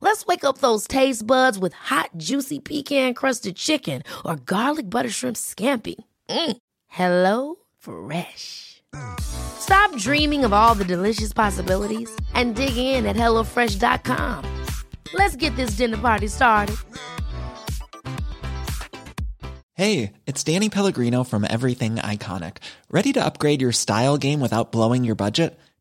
Let's wake up those taste buds with hot, juicy pecan crusted chicken or garlic butter shrimp scampi. Mm. Hello Fresh. Stop dreaming of all the delicious possibilities and dig in at HelloFresh.com. Let's get this dinner party started. Hey, it's Danny Pellegrino from Everything Iconic. Ready to upgrade your style game without blowing your budget?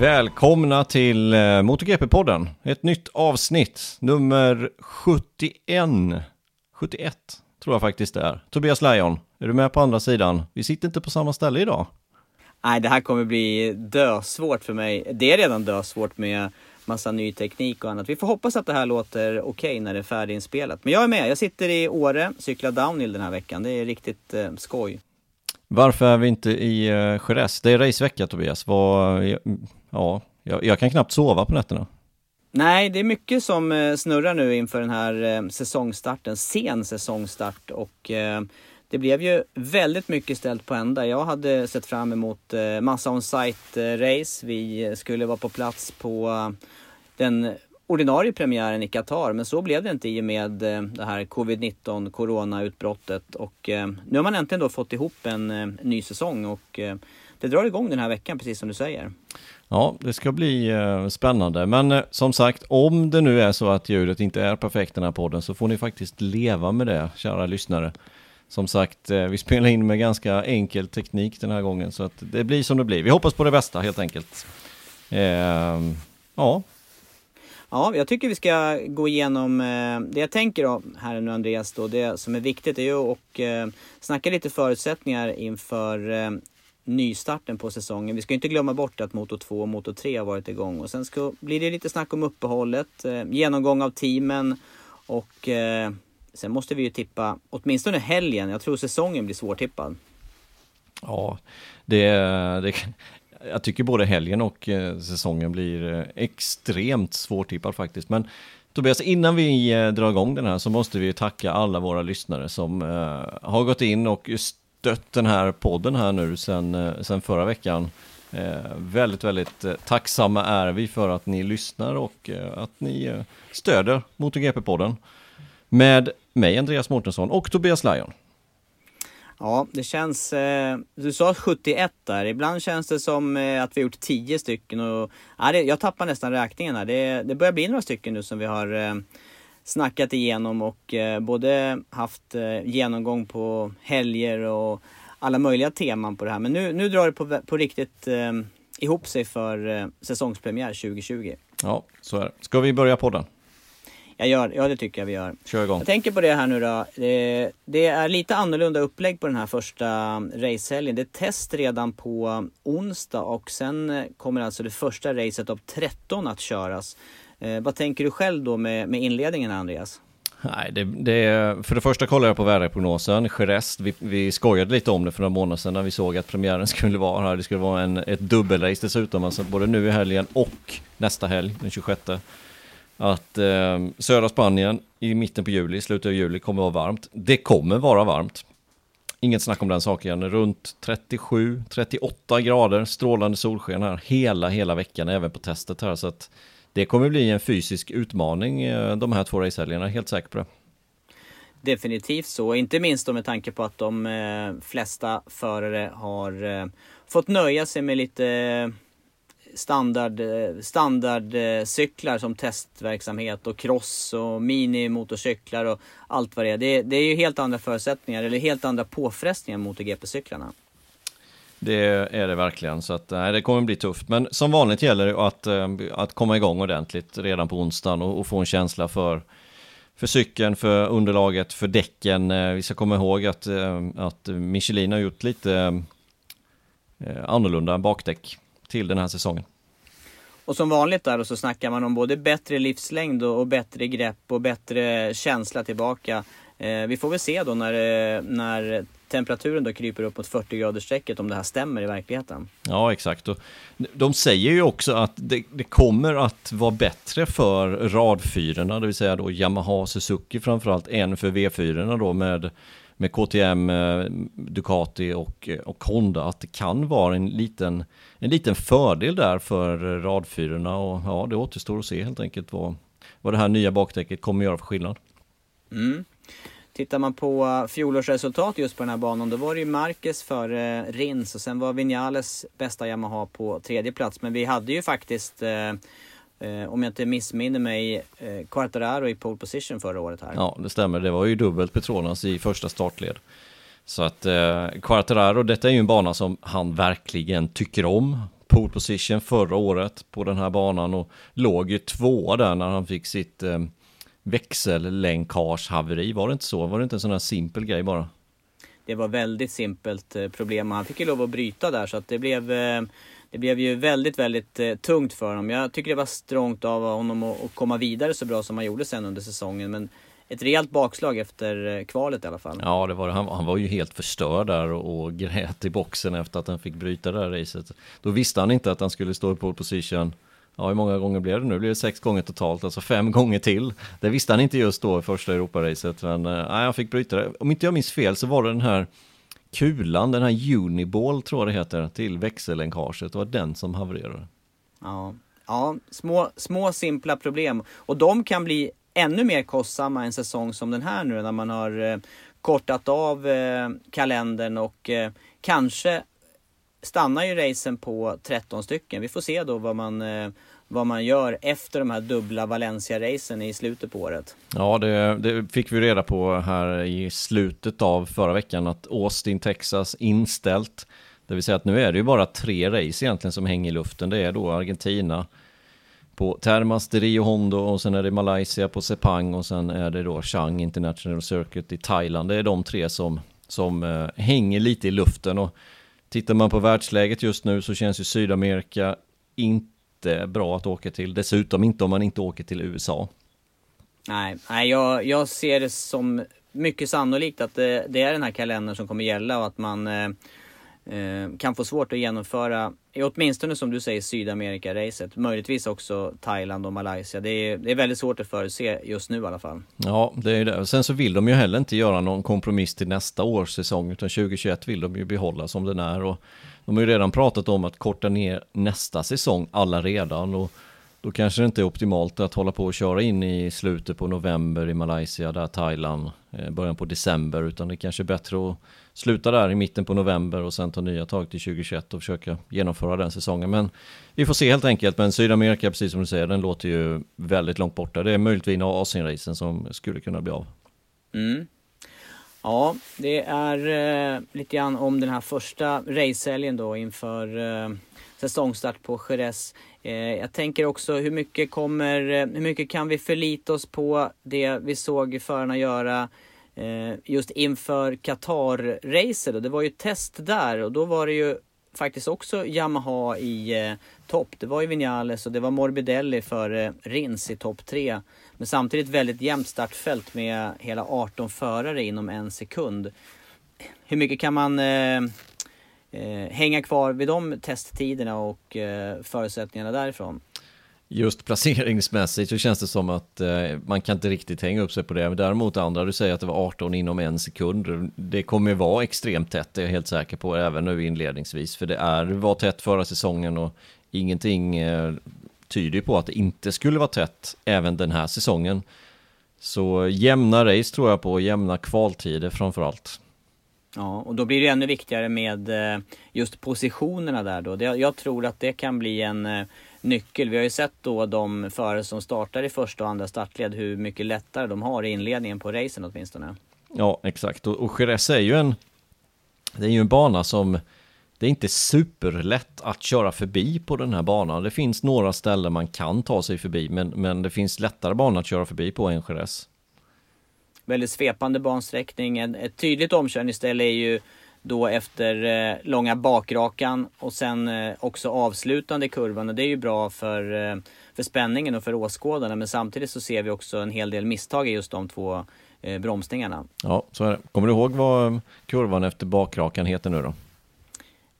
Välkomna till eh, MotoGP-podden. Ett nytt avsnitt, nummer 71. 71 tror jag faktiskt det är. Tobias Lejon, är du med på andra sidan? Vi sitter inte på samma ställe idag. Nej, det här kommer bli dösvårt för mig. Det är redan dösvårt med massa ny teknik och annat. Vi får hoppas att det här låter okej okay när det är färdiginspelat. Men jag är med. Jag sitter i Åre, cyklar downhill den här veckan. Det är riktigt eh, skoj. Varför är vi inte i uh, Jerez? Det är racevecka Tobias. Vad, ja, jag, jag, kan knappt sova på nätterna. Nej, det är mycket som eh, snurrar nu inför den här eh, säsongstarten. Sen säsongstart och eh, det blev ju väldigt mycket ställt på ända. Jag hade sett fram emot massa on-site race. Vi skulle vara på plats på den ordinarie premiären i Qatar. Men så blev det inte i och med det här covid-19 coronautbrottet. Och nu har man äntligen då fått ihop en ny säsong och det drar igång den här veckan precis som du säger. Ja, det ska bli eh, spännande. Men eh, som sagt, om det nu är så att ljudet inte är perfekt den här podden så får ni faktiskt leva med det, kära lyssnare. Som sagt, eh, vi spelar in med ganska enkel teknik den här gången så att det blir som det blir. Vi hoppas på det bästa helt enkelt. Ehm, ja, Ja, jag tycker vi ska gå igenom det jag tänker då, här nu Andreas då. Det som är viktigt är ju att snacka lite förutsättningar inför nystarten på säsongen. Vi ska inte glömma bort att Moto 2 och Moto 3 har varit igång. Och sen ska, blir det lite snack om uppehållet, eh, genomgång av teamen och eh, sen måste vi ju tippa åtminstone helgen. Jag tror säsongen blir svårtippad. Ja, det, det, jag tycker både helgen och eh, säsongen blir eh, extremt svårtippad faktiskt. Men Tobias, innan vi eh, drar igång den här så måste vi tacka alla våra lyssnare som har gått in och stött den här podden här nu sen, eh, sen förra veckan. Eh, väldigt, väldigt eh, tacksamma är vi för att ni lyssnar och att ni stöder MotoGP-podden med mig, Andreas Mårtensson och Tobias Lajon. Ja, det känns... Eh, du sa 71 där. Ibland känns det som eh, att vi har gjort 10 stycken. Och, ja, det, jag tappar nästan räkningen här. Det, det börjar bli några stycken nu som vi har eh, snackat igenom och eh, både haft eh, genomgång på helger och alla möjliga teman på det här. Men nu, nu drar det på, på riktigt eh, ihop sig för säsongspremiär 2020. Ja, så är det. Ska vi börja podden? Jag gör, ja det tycker jag vi gör. Kör igång. Jag tänker på det här nu då. Det, det är lite annorlunda upplägg på den här första racehelgen. Det är test redan på onsdag och sen kommer alltså det första racet av 13 att köras. Eh, vad tänker du själv då med, med inledningen Andreas? Nej, det, det, för det första kollar jag på väderprognosen. Jerez, vi, vi skojade lite om det för några månader sedan när vi såg att premiären skulle vara här. Det skulle vara en, ett dubbelrace dessutom, alltså både nu i helgen och nästa helg, den 26 att eh, södra Spanien i mitten på juli, slutet av juli, kommer vara varmt. Det kommer vara varmt. Inget snack om den saken. Runt 37-38 grader, strålande solsken här hela, hela veckan, även på testet här. Så att det kommer bli en fysisk utmaning eh, de här två racehelgerna, helt säker på det. definitivt så. Inte minst då med tanke på att de eh, flesta förare har eh, fått nöja sig med lite standard, standardcyklar som testverksamhet och cross och minimotorcyklar och allt vad det är. Det, det är ju helt andra förutsättningar eller helt andra påfrestningar mot GP-cyklarna. Det är det verkligen, så att, nej, det kommer bli tufft. Men som vanligt gäller det att, eh, att komma igång ordentligt redan på onsdagen och, och få en känsla för, för cykeln, för underlaget, för däcken. Eh, vi ska komma ihåg att, eh, att Michelin har gjort lite annorlunda bakdäck till den här säsongen. Och som vanligt där så snackar man om både bättre livslängd och, bättre grepp och bättre känsla tillbaka. Vi får väl se då när, när temperaturen då kryper upp mot 40 grader strecket om det här stämmer i verkligheten. Ja, exakt. Och de säger ju också att det, det kommer att vara bättre för radfyrorna, det vill säga då Yamaha Suzuki framförallt, än för V4 då med med KTM, eh, Ducati och, eh, och Honda att det kan vara en liten, en liten fördel där för radfyrorna och ja, det återstår att se helt enkelt vad, vad det här nya bakdäcket kommer att göra för skillnad. Mm. Tittar man på fjolårsresultat just på den här banan, då var det ju Marquez före Rins och sen var Vinales bästa Yamaha på tredje plats. Men vi hade ju faktiskt eh, Eh, om jag inte missminner mig, eh, Quartararo i pole position förra året här. Ja, det stämmer. Det var ju dubbelt Petronas i första startled. Så att eh, Quartararo, detta är ju en bana som han verkligen tycker om. Pole position förra året på den här banan och låg ju tvåa där när han fick sitt eh, växellänkage-haveri. Var det inte så? Var det inte en sån här simpel grej bara? Det var väldigt simpelt eh, problem. Han fick ju lov att bryta där så att det blev eh, det blev ju väldigt, väldigt eh, tungt för honom. Jag tycker det var strångt av honom att, komma vidare så bra som han gjorde sen under säsongen. Men ett rejält bakslag efter kvalet i alla fall. Ja, det var han, han var ju helt förstörd där och, och grät i boxen efter att han fick bryta det här racet. Då visste han inte att han skulle stå i pole position. Ja, hur många gånger blev det nu? Blev det sex gånger totalt, alltså fem gånger till. Det visste han inte just då i första Europaracet, men eh, nej, han fick bryta det. Om inte jag minns fel så var det den här kulan, den här Uniball tror jag det heter, till växellänkaget. Det var den som havererade. Ja, ja små, små simpla problem. Och de kan bli ännu mer kostsamma en säsong som den här nu när man har eh, kortat av eh, kalendern och kanske stannar ju racen på 13 stycken. Vi får se då vad man eh, vad man gör efter de här dubbla Valencia-racen i slutet på året. Ja, det, det, fick vi reda på här i slutet av förra veckan att Austin, Texas inställt. Det vill säga att nu är det ju bara tre race egentligen som hänger i luften. Det är då Argentina på Termas de Rio Hondo och sen är det Malaysia på Sepang och sen är det då Chang International Circuit i Thailand. Det är de tre som, som eh, hänger lite i luften och tittar man på världsläget just nu så känns ju Sydamerika inte bra att åka till. Dessutom inte om man inte åker till USA. Nej, nej jag, jag ser det som mycket sannolikt att det, det, är den här kalendern som kommer gälla och att man eh Eh, kan få svårt att genomföra, åtminstone som du säger, Sydamerika-racet. Möjligtvis också Thailand och Malaysia. Det är, det är väldigt svårt att förutse just nu i alla fall. Ja, det är det. Sen så vill de ju heller inte göra någon kompromiss till nästa års säsong, utan 2021 vill de ju behålla som den är. Och de har ju redan pratat om att korta ner nästa säsong alla redan och då kanske det inte är optimalt att hålla på och köra in i slutet på november i Malaysia, där Thailand, eh, början på december, utan det kanske är bättre att sluta där i mitten på november och sen ta nya tag till 2021 och försöka genomföra den säsongen. Men vi får se helt enkelt, men Sydamerika, precis som du säger, den låter ju väldigt långt borta. Det är möjligtvis Asienracen som skulle kunna bli av. Mm. Ja, det är eh, lite grann om den här första racehelgen då inför eh, säsongstart på Jerez. Eh, jag tänker också hur mycket kommer, eh, hur mycket kan vi förlita oss på det vi såg förarna göra eh, Eh, just inför Qatar-racet. Det var ju test där och då var det ju faktiskt också Yamaha i eh, topp. Det var ju Vinales och det var Morbidelli före eh, Rins i topp 3. Men samtidigt väldigt jämnt startfält med hela 18 förare inom en sekund. Hur mycket kan man eh, eh, hänga kvar vid de testtiderna och eh, förutsättningarna därifrån? Just placeringsmässigt så känns det som att eh, man kan inte riktigt hänga upp sig på det. Men däremot andra, du säger att det var 18 inom en sekund. Det kommer ju vara extremt tätt, det är jag helt säker på, även nu inledningsvis. För det är, var tätt förra säsongen och ingenting eh, tyder på att det inte skulle vara tätt även den här säsongen. Så jämna race tror jag på, jämna kvaltider framförallt. Ja, och då blir det ännu viktigare med eh, just positionerna där då. Jag tror att det kan bli en eh, nyckel. Vi har ju sett då de förare som startar i första och andra startled hur mycket lättare de har i inledningen på racen åtminstone. Ja, exakt. Och, och Jerez är ju en, det är ju en bana som det är inte superlätt att köra förbi på den här banan. Det finns några ställen man kan ta sig förbi, men, men det finns lättare banor att köra förbi på än Jerez. Väldigt svepande bansträckning. Ett tydligt omkörningsställe är ju då efter eh, långa bakrakan och sen eh, också avslutande kurvan. Och det är ju bra för, eh, för spänningen och för åskådarna. Men samtidigt så ser vi också en hel del misstag i just de två eh, bromsningarna. Ja, så är det. Kommer du ihåg vad kurvan efter bakrakan heter nu då?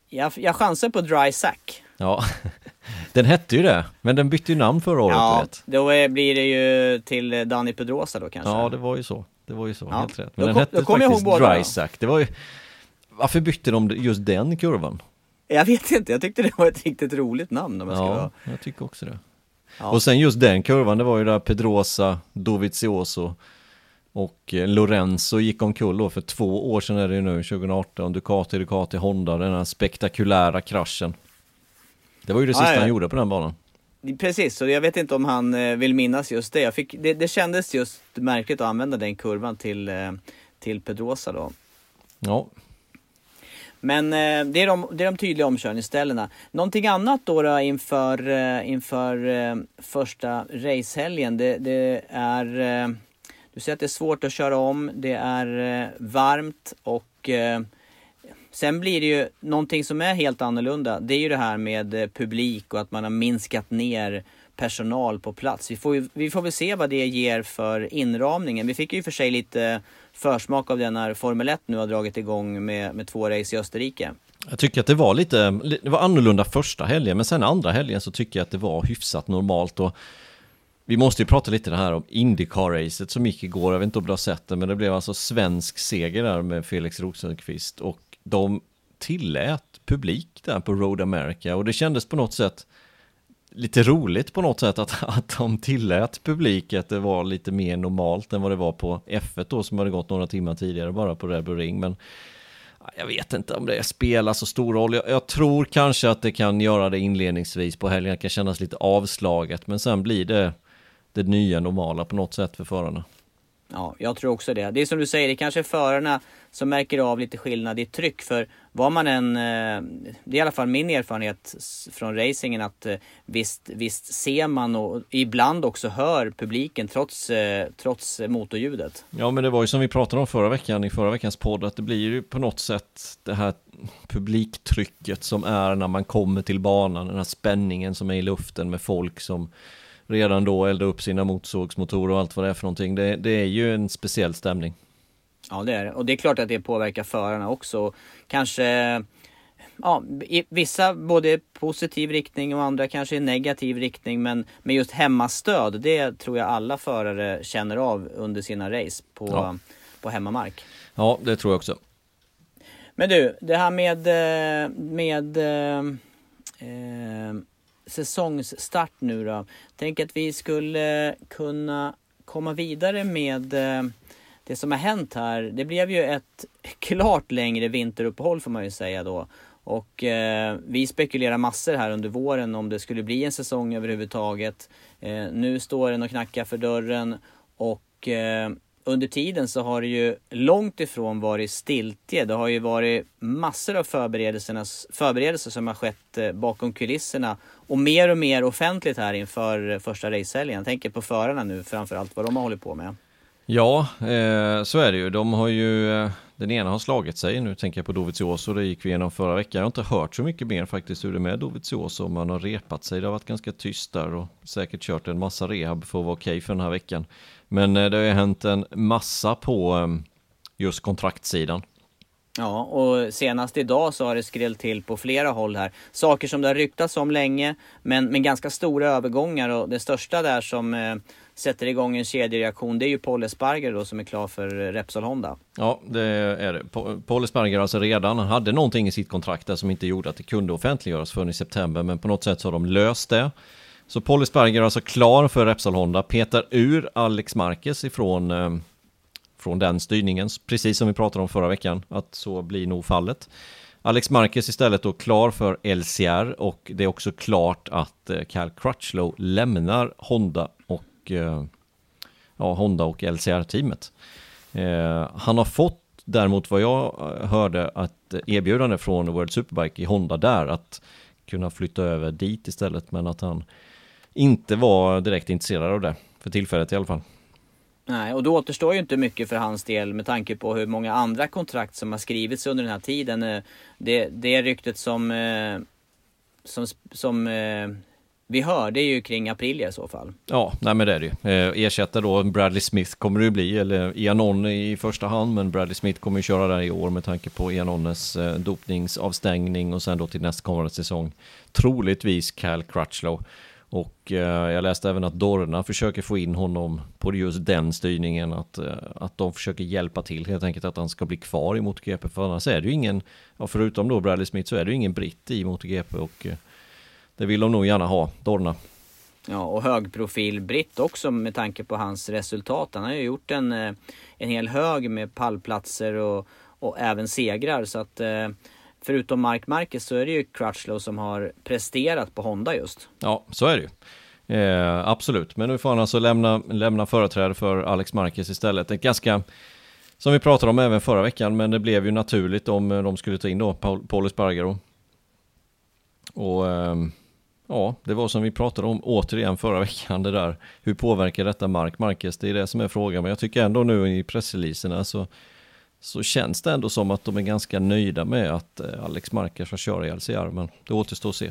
Jag, jag chansar på Dry Sack. Ja, den hette ju det, men den bytte ju namn förra året. Ja, vet. då blir det ju till Danny Pedrosa då kanske. Ja, det var ju så. Det var ju så, ja. helt rätt. Men då den hette faktiskt Dry Sack. Det var ju... Varför bytte de just den kurvan? Jag vet inte, jag tyckte det var ett riktigt roligt namn om jag ska Ja, vara. jag tycker också det. Ja. Och sen just den kurvan, det var ju där Pedrosa, Dovizioso och eh, Lorenzo gick omkull då för två år sedan är det ju nu, 2018, Ducati, Ducati, Honda, den här spektakulära kraschen. Det var ju det sista ja. han gjorde på den banan. Precis, så jag vet inte om han eh, vill minnas just det. Jag fick, det. Det kändes just märkligt att använda den kurvan till, eh, till Pedrosa då. Ja, men eh, det, är de, det är de tydliga omkörningsställena. Någonting annat då, då inför, eh, inför eh, första racehelgen, det, det är... Eh, du säger att det är svårt att köra om, det är eh, varmt och eh, sen blir det ju någonting som är helt annorlunda. Det är ju det här med eh, publik och att man har minskat ner personal på plats. Vi får, ju, vi får väl se vad det ger för inramningen. Vi fick ju för sig lite försmak av det när Formel 1 nu har dragit igång med, med två race i Österrike. jag tycker att det var lite, det var annorlunda första helgen, men sen andra helgen så tycker jag att det var hyfsat normalt. Och vi måste ju prata lite det här om Indycar-racet som gick igår, jag vet inte om du har sett det, men det blev alltså svensk seger där med Felix Rosenqvist och de tillät publik där på Road America. Och det kändes på något sätt lite roligt på något sätt att, att de tillät publik, att det var lite mer normalt än vad det var på F1 då som hade gått några timmar tidigare bara på Red Bull Ring, men jag vet inte om det spelar så stor roll. Jag, jag tror kanske att det kan göra det inledningsvis på helgen, det kan kännas lite avslaget, men sen blir det det nya normala på något sätt för förarna. Ja, jag tror också det. Det är som du säger, det kanske är förarna så märker av lite skillnad i tryck. För vad man än, eh, det är i alla fall min erfarenhet från racingen att eh, visst, visst ser man och ibland också hör publiken trots, eh, trots motorljudet. Ja, men det var ju som vi pratade om förra veckan i förra veckans podd, att det blir ju på något sätt det här publiktrycket som är när man kommer till banan, den här spänningen som är i luften med folk som redan då eldar upp sina motorsågsmotorer och allt vad det är för någonting. Det, det är ju en speciell stämning. Ja, det är det. Och det är klart att det påverkar förarna också. Kanske Ja, i vissa både positiv riktning och andra kanske i negativ riktning. Men med just hemmastöd, det tror jag alla förare känner av under sina race på, Ja. på hemmamark. Ja, det tror jag också. Men du, det här med, eh, med eh, eh, säsongsstart nu då. Tänk att vi skulle kunna komma vidare med eh, det som har hänt här. Det blev ju ett klart längre vinteruppehåll får man ju säga då. Och eh, vi spekulerar massor här under våren om det skulle bli en säsong överhuvudtaget. Eh, nu står den och knackar för dörren och eh, under tiden så har det ju långt ifrån varit stiltje. Det har ju varit massor av förberedelser som har skett eh, bakom kulisserna och mer och mer offentligt här inför första racehelgen. Jag tänker på förarna nu framförallt, vad de har hållit på med. Ja, eh, så är det ju. De har ju, eh, den ena har slagit sig, nu tänker jag på Dovizioso, det gick vi igenom förra veckan. Jag har inte hört så mycket mer faktiskt hur det är med Dovizioso, om man har repat sig. Det har varit ganska tyst där och säkert kört en massa rehab för att vara okej för den här veckan. Men eh, det har ju hänt en massa på eh, just kontraktsidan. Ja, och senast idag så har det skrällt till på flera håll här. Saker som det har ryktats om länge, men, men ganska stora övergångar och det största där som eh, sätter igång en kedjereaktion, det är ju Paul Esparger då som är klar för eh, Repsol Honda. Ja, det är det. Paul Esparger alltså redan han hade någonting i sitt kontrakt där som inte gjorde att det kunde offentliggöras förrän i september, men på något sätt så har de löst det. Så Paul Sparger är alltså klar för Repsol Honda, petar ur Alex Marquez ifrån eh, från den styrningen, precis som vi pratade om förra veckan, att så blir nog fallet. Alex Marquez istället då klar för LCR och det är också klart att eh, Cal Crutchlow lämnar Honda och eh, ja, Honda och LCR-teamet. Eh, han har fått däremot vad jag eh, hörde att erbjudande från World Superbike i Honda där att kunna flytta över dit istället men att han inte var direkt intresserad av det för tillfället i alla fall. Nej, och då återstår ju inte mycket för hans del med tanke på hur många andra kontrakt som har skrivits under den här tiden. Eh, det, det ryktet som, som, som vi hör, det är ju kring april i så fall. Ja, nej men det är det ju. Eh, ersätta då Bradley Smith kommer det ju bli, eller Ianon i första hand, men Bradley Smith kommer ju köra där i år med tanke på Ianones eh, dopningsavstängning och sen då till nästkommande säsong troligtvis Cal Crutchlow. Och eh, jag läste även att Dorna försöker få in honom på just den styrningen, att, eh, att de försöker hjälpa till helt enkelt att han ska bli kvar i MotoGP, för annars är det ju ingen, ja, förutom då Bradley Smith så är det ju ingen britt i MotoGP och det vill de nog gärna ha, Dorna. Ja, och högprofil britt också med tanke på hans resultat. Han har ju gjort en, eh, en hel hög med pallplatser och, och även segrar, så att eh, förutom Mark Marquez så är det ju Crutchlow som har presterat på Honda just. Ja, så är det ju. Eh, absolut, men nu får han alltså lämna, lämna företräde för Alex Marquez istället. Ett ganska, som vi pratade om även förra veckan, men det blev ju naturligt om eh, de skulle ta in då Paul, Paul Espargaro. Och eh, ja, det var som vi pratade om återigen förra veckan, det där. Hur påverkar detta Mark Marquez? Det är det som är frågan, men jag tycker ändå nu i pressreleaserna så så känns det ändå som att de är ganska nöjda med att eh, Alex Marquez får köra i LCR, men det återstår att se.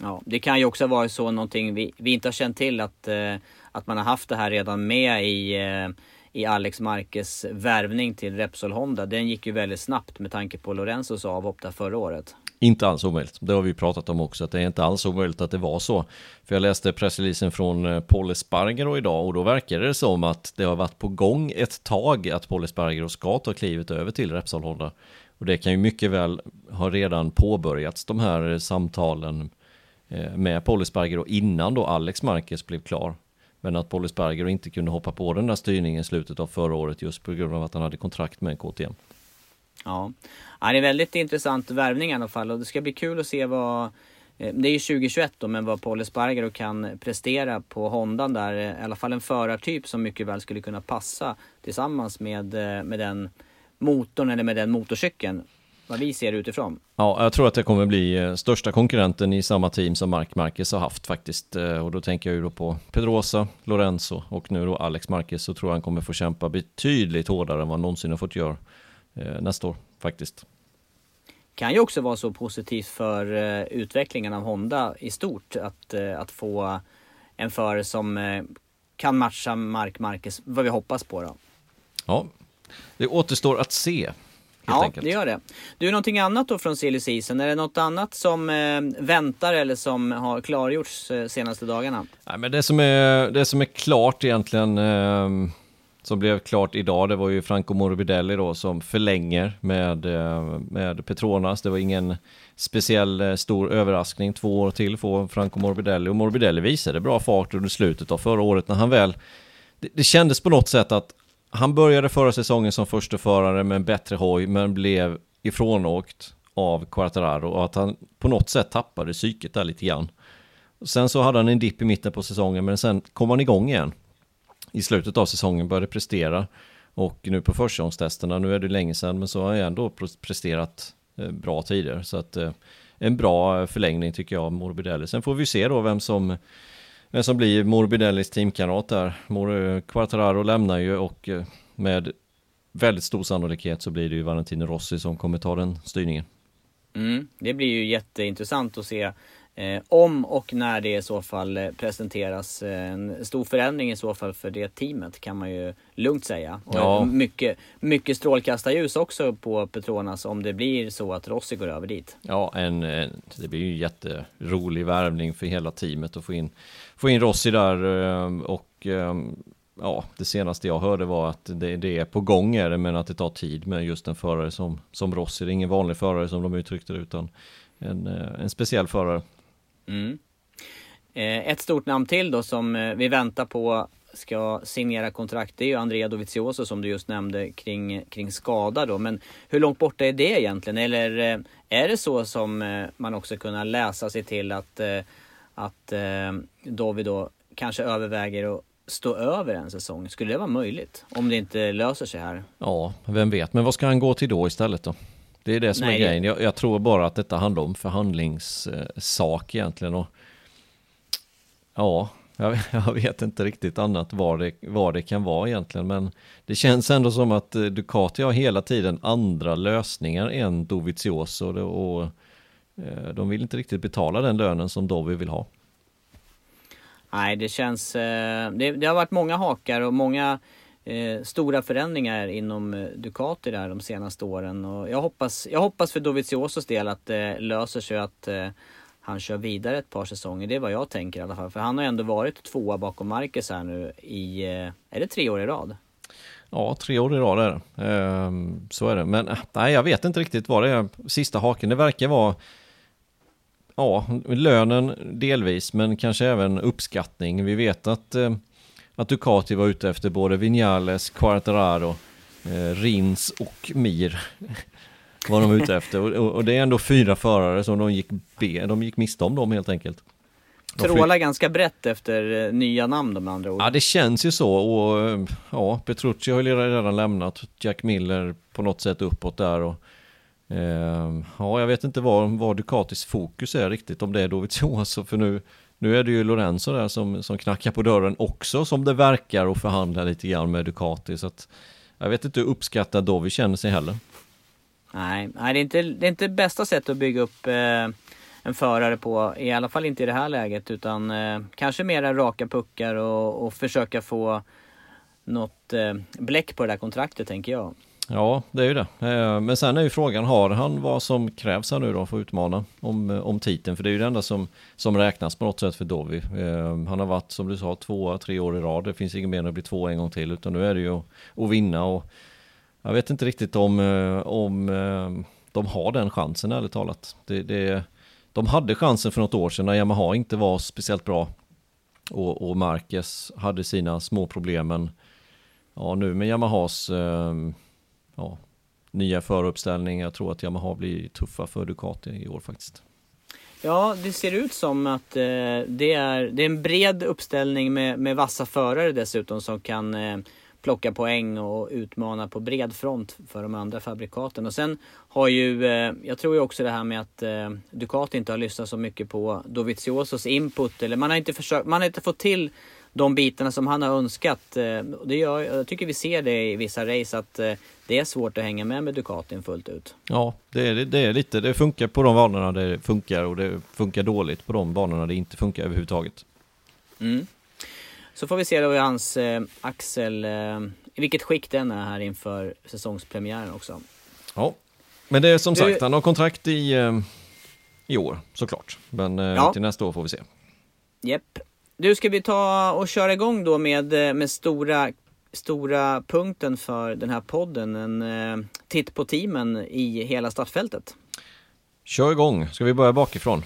Ja, det kan ju också vara så någonting vi, vi inte har känt till att, eh, att man har haft det här redan med i, eh, i Alex Marquez värvning till Repsol Honda. Den gick ju väldigt snabbt med tanke på Lorenzos avhopp där förra året. Inte alls omöjligt. Det har vi pratat om också, att det är inte alls omöjligt att det var så. För jag läste pressreleasen från eh, Paul Espargaro idag och då verkar det som att det har varit på gång ett tag att Paul Espargaro ska ta klivet över till Repsol Honda. Och det kan ju mycket väl ha redan påbörjats de här eh, samtalen eh, med Paul Espargaro innan då Alex Marquez blev klar. Men att Paul Espargaro inte kunde hoppa på den där styrningen i slutet av förra året just på grund av att han hade kontrakt med KTM. Ja ja, det är väldigt intressant värvning i alla fall och det ska bli kul att se vad eh, det är ju 2021 då, men vad Paul Espargaro kan prestera på Hondan där. Eh, I alla fall en förartyp som mycket väl skulle kunna passa tillsammans med, eh, med den motorn eller med den motorcykeln. Vad vi ser utifrån. Ja, jag tror att det kommer bli största konkurrenten i samma team som Mark Marquez har haft faktiskt. Och då tänker jag ju då på Pedrosa, Lorenzo och nu då Alex Marquez. Så tror jag han kommer få kämpa betydligt hårdare än vad han någonsin har fått göra nästa år faktiskt. Kan ju också vara så positivt för eh, utvecklingen av Honda i stort att, eh, att få en förare som eh, kan matcha Mark Marquez, vad vi hoppas på då. Ja, det återstår att se. Ja, enkelt. det gör det. Du, någonting annat då från silly season? Är det något annat som eh, väntar eller som har klargjorts eh, senaste dagarna? Nej, men det som är, det som är klart egentligen eh, som blev klart idag, det var ju Franco Morbidelli då som förlänger med, eh, med Petronas. Det var ingen speciell eh, stor överraskning. Två år till får Franco Morbidelli och Morbidelli visade bra fart under slutet av förra året när han väl... Det, det kändes på något sätt att han började förra säsongen som första förare med en bättre hoj men blev ifrånåkt av Quartararo och att han på något sätt tappade psyket där lite grann. Sen så hade han en dipp i mitten på säsongen men sen kom han igång igen i slutet av säsongen började prestera. Och nu på försäsongstesterna, nu är det länge sedan, men så har jag ändå presterat eh, bra tider. Så att eh, en bra förlängning tycker jag av Morbidelli. Sen får vi se då vem som, vem som blir Morbidellis teamkamrat där. Mor eh, Quartararo lämnar ju och med väldigt stor sannolikhet så blir det ju Valentino Rossi som kommer ta den styrningen. Mm, det blir ju jätteintressant att se Eh, om och när det i så fall eh, presenteras. Eh, en stor förändring i så fall för det teamet kan man ju lugnt säga. Och ja. mycket, mycket strålkastarljus också på Petronas om det blir så att Rossi går över dit. Ja, en, en, det blir ju en jätterolig värvning för hela teamet att få in, få in Rossi där och ja, det senaste jag hörde var att det, det är på gång är det, men att det tar tid med just en förare som, som Rossi. Det är ingen vanlig förare som de uttryckte det, utan en, en speciell förare. Mm. Eh, ett stort namn till då som eh, vi väntar på ska signera kontrakt, det är ju Andrea Dovizioso som du just nämnde kring, kring skada då. Men hur långt borta är det egentligen? Eller eh, är det så som man också kunna läsa sig till att, att Dovi då kanske överväger att stå över en säsong? Skulle det vara möjligt? Om det inte löser sig här? Ja, vem vet. Men vad ska han gå till då istället då? Det är det som Nej, är grejen. Jag, jag, tror bara att detta handlar om förhandlingssak egentligen. Och, ja, jag, jag, vet inte riktigt annat vad det, vad det kan vara egentligen. Men det känns ändå som att eh, Ducati har hela tiden andra lösningar än Dovizioso. Och, och eh, de vill inte riktigt betala den lönen som Dovi vill ha. Nej, det känns... Eh, det, det har varit många hakar och många eh, stora förändringar inom eh, Ducati där de senaste åren. Och jag, hoppas, jag hoppas för Doviziosos del att det löser sig att eh, han kör vidare ett par säsonger. Det är vad jag tänker i alla fall. För han har ändå varit tvåa bakom Marcus här nu i, eh, är det tre år i rad? Ja, tre år i rad är det. Ehm, så är det. Men äh, nej, jag vet inte riktigt vad det är. Sista haken, det verkar vara Ja, lönen delvis, men kanske även uppskattning. Vi vet att, eh, att Ducati var ute efter både Vinales, Quartararo, eh, Rins och Mir. var de ute efter. Och, och, det är ändå fyra förare som de gick, be, de gick miste om dem helt enkelt. Trålar ganska brett efter eh, nya namn de andra ord. Ja det känns ju så och ja Petrucci har ju redan lämnat Jack Miller på något sätt uppåt där och eh, Ja jag vet inte vad, vad Ducatis fokus är riktigt om det är Dovizioso för nu nu är det ju Lorenzo där som, som knackar på dörren också som det verkar och förhandlar lite grann med Ducati så att Jag vet inte hur uppskattad Dovi känner sig heller Nej, nej det, är inte, det är inte bästa sättet att bygga upp eh, en förare på. I alla fall inte i det här läget. Utan eh, kanske mera raka puckar och, och försöka få något eh, bläck på det där kontraktet tänker jag. Ja, det är ju det. Eh, men sen är ju frågan, har han vad som krävs här nu då för att utmana om, eh, om titeln? För det är ju det enda som, som räknas på något sätt för Dovi. Eh, han har varit, som du sa, tvåa, tre år i rad. Det finns inget mer än att bli två en gång till, utan nu är det ju att, att vinna. Och jag vet inte riktigt om, om de har den chansen ärligt talat. Det, det, de hade chansen för något år sedan när Yamaha inte var speciellt bra. Och, och Marquez hade sina små problemen. ja, nu med Yamahas eh, ja, nya föruppställning. Jag tror att Yamaha blir tuffa för Ducati i år faktiskt. Ja, det ser ut som att eh, det, är, det är en bred uppställning med, med vassa förare dessutom som kan eh, plocka poäng och utmana på bred front för de andra fabrikaten. Och sen har ju, eh, jag tror ju också det här med att eh, Ducati inte har lyssnat så mycket på Doviziosos input. Eller man har inte, försökt, man har inte fått till de bitarna som han har önskat. Eh, det gör, jag tycker vi ser det i vissa race att det är svårt att hänga med med Ducatin fullt ut. Ja, det är, det är lite, det funkar på de banorna det funkar och det funkar dåligt på de banorna det inte funkar överhuvudtaget. Mm. Så får vi se då i hans eh, axel, eh, i vilket skick den är här inför säsongspremiären också. Ja, men det är som du... sagt, han har kontrakt i, eh, i år såklart. Men eh, ja. till nästa år får vi se. Jepp. Du, ska vi ta och köra igång då med, eh, med stora, stora punkten för den här podden. En eh, titt på teamen i hela startfältet. Kör igång. Ska vi börja bakifrån?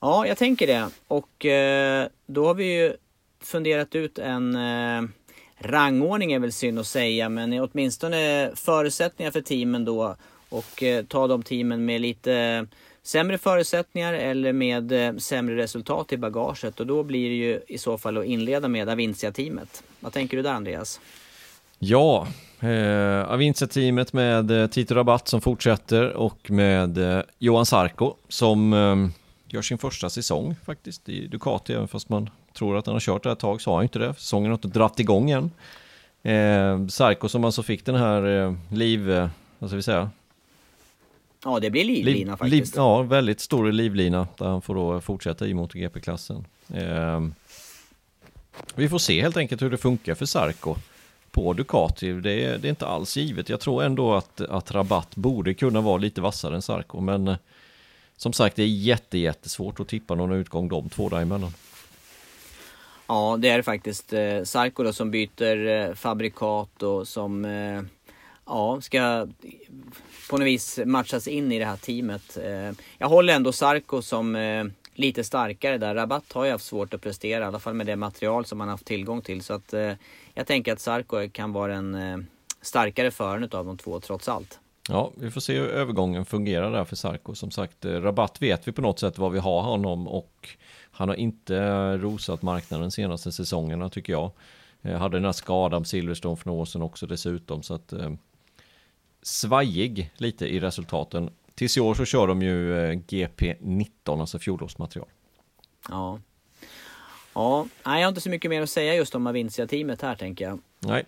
Ja, jag tänker det. Och eh, då har vi ju funderat ut en eh, rangordning är väl synd att säga, men åtminstone förutsättningar för teamen då och eh, ta de teamen med lite sämre förutsättningar eller med eh, sämre resultat i bagaget och då blir det ju i så fall att inleda med Avincia-teamet. Vad tänker du där Andreas? Ja, eh, Avincia-teamet med eh, Tito Rabatt som fortsätter och med eh, Johan Sarko som eh, gör sin första säsong faktiskt i Ducati, även fast man tror att han har kört det här ett tag så har han inte det. Säsongen har inte dratt igång än. Eh, Sarko som alltså fick den här eh, liv, eh, vad ska vi säga? Ja, det blir livlina liv, faktiskt. Liv, ja, väldigt stor livlina där han får då fortsätta i MotoGP-klassen. Eh, vi får se helt enkelt hur det funkar för Sarko på Ducati. Det är, det är inte alls givet. Jag tror ändå att, att Rabatt borde kunna vara lite vassare än Sarko, men eh, som sagt, det är jätte, jättesvårt att tippa någon utgång de två däremellan. Ja, det är det faktiskt. Eh, Sarko då, som byter eh, fabrikat och som eh, ja, ska på något vis matchas in i det här teamet. Eh, jag håller ändå Sarko som eh, lite starkare där. Rabatt har ju haft svårt att prestera, i alla fall med det material som han haft tillgång till. Så att eh, jag tänker att Sarko kan vara en starkare föraren av de två trots allt. Ja, vi får se hur övergången fungerar där för Sarko. Som sagt, Rabatt vet vi på något sätt vad vi har honom och han har inte rosat marknaden senaste säsongerna tycker jag. Hade den här skadan på Silverstone för några år sedan också dessutom. Så att eh, svajig lite i resultaten. Tills i år så kör de ju eh, GP19, alltså fjolårsmaterial. Ja. Ja, nej, jag har inte så mycket mer att säga just om Avincia-teamet här tänker jag. Nej.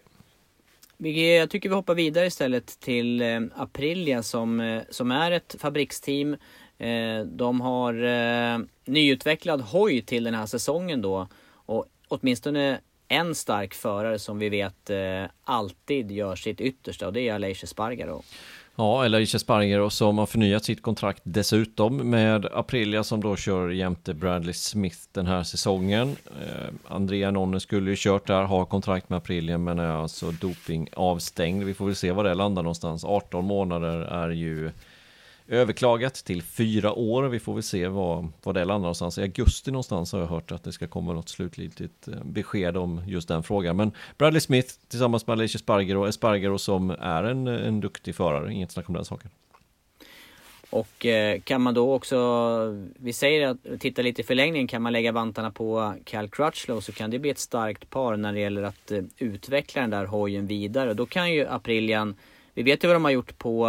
Jag tycker vi hoppar vidare istället till eh, Aprilia som, eh, som är ett fabriksteam. De har nyutvecklad hoj till den här säsongen då. Och åtminstone en stark förare som vi vet eh, alltid gör sitt yttersta och det är Aleix Spargaro. Ja, eller Spargaro som har förnyat sitt kontrakt dessutom med Aprilia som då kör jämte Bradley Smith den här säsongen. Eh, Andrea Nonne skulle ju kört där, har kontrakt med Aprilia men är alltså doping avstängd. Vi får väl se var det landar någonstans. 18 månader är ju överklagat till fyra år. Vi får väl se var, vad det landar någonstans. I augusti någonstans har jag hört att det ska komma något slutgiltigt eh, besked om just den frågan. Men Bradley Smith tillsammans med Alicia Spargero, Espargaro som är en, en duktig förare, inget snack om den saken. Och eh, kan man då också, vi säger att titta lite i förlängningen, kan man lägga vantarna på Cal Crutchlow så kan det bli ett starkt par när det gäller att eh, utveckla den där hojen vidare. Då kan ju Aprilian, vi vet ju vad de har gjort på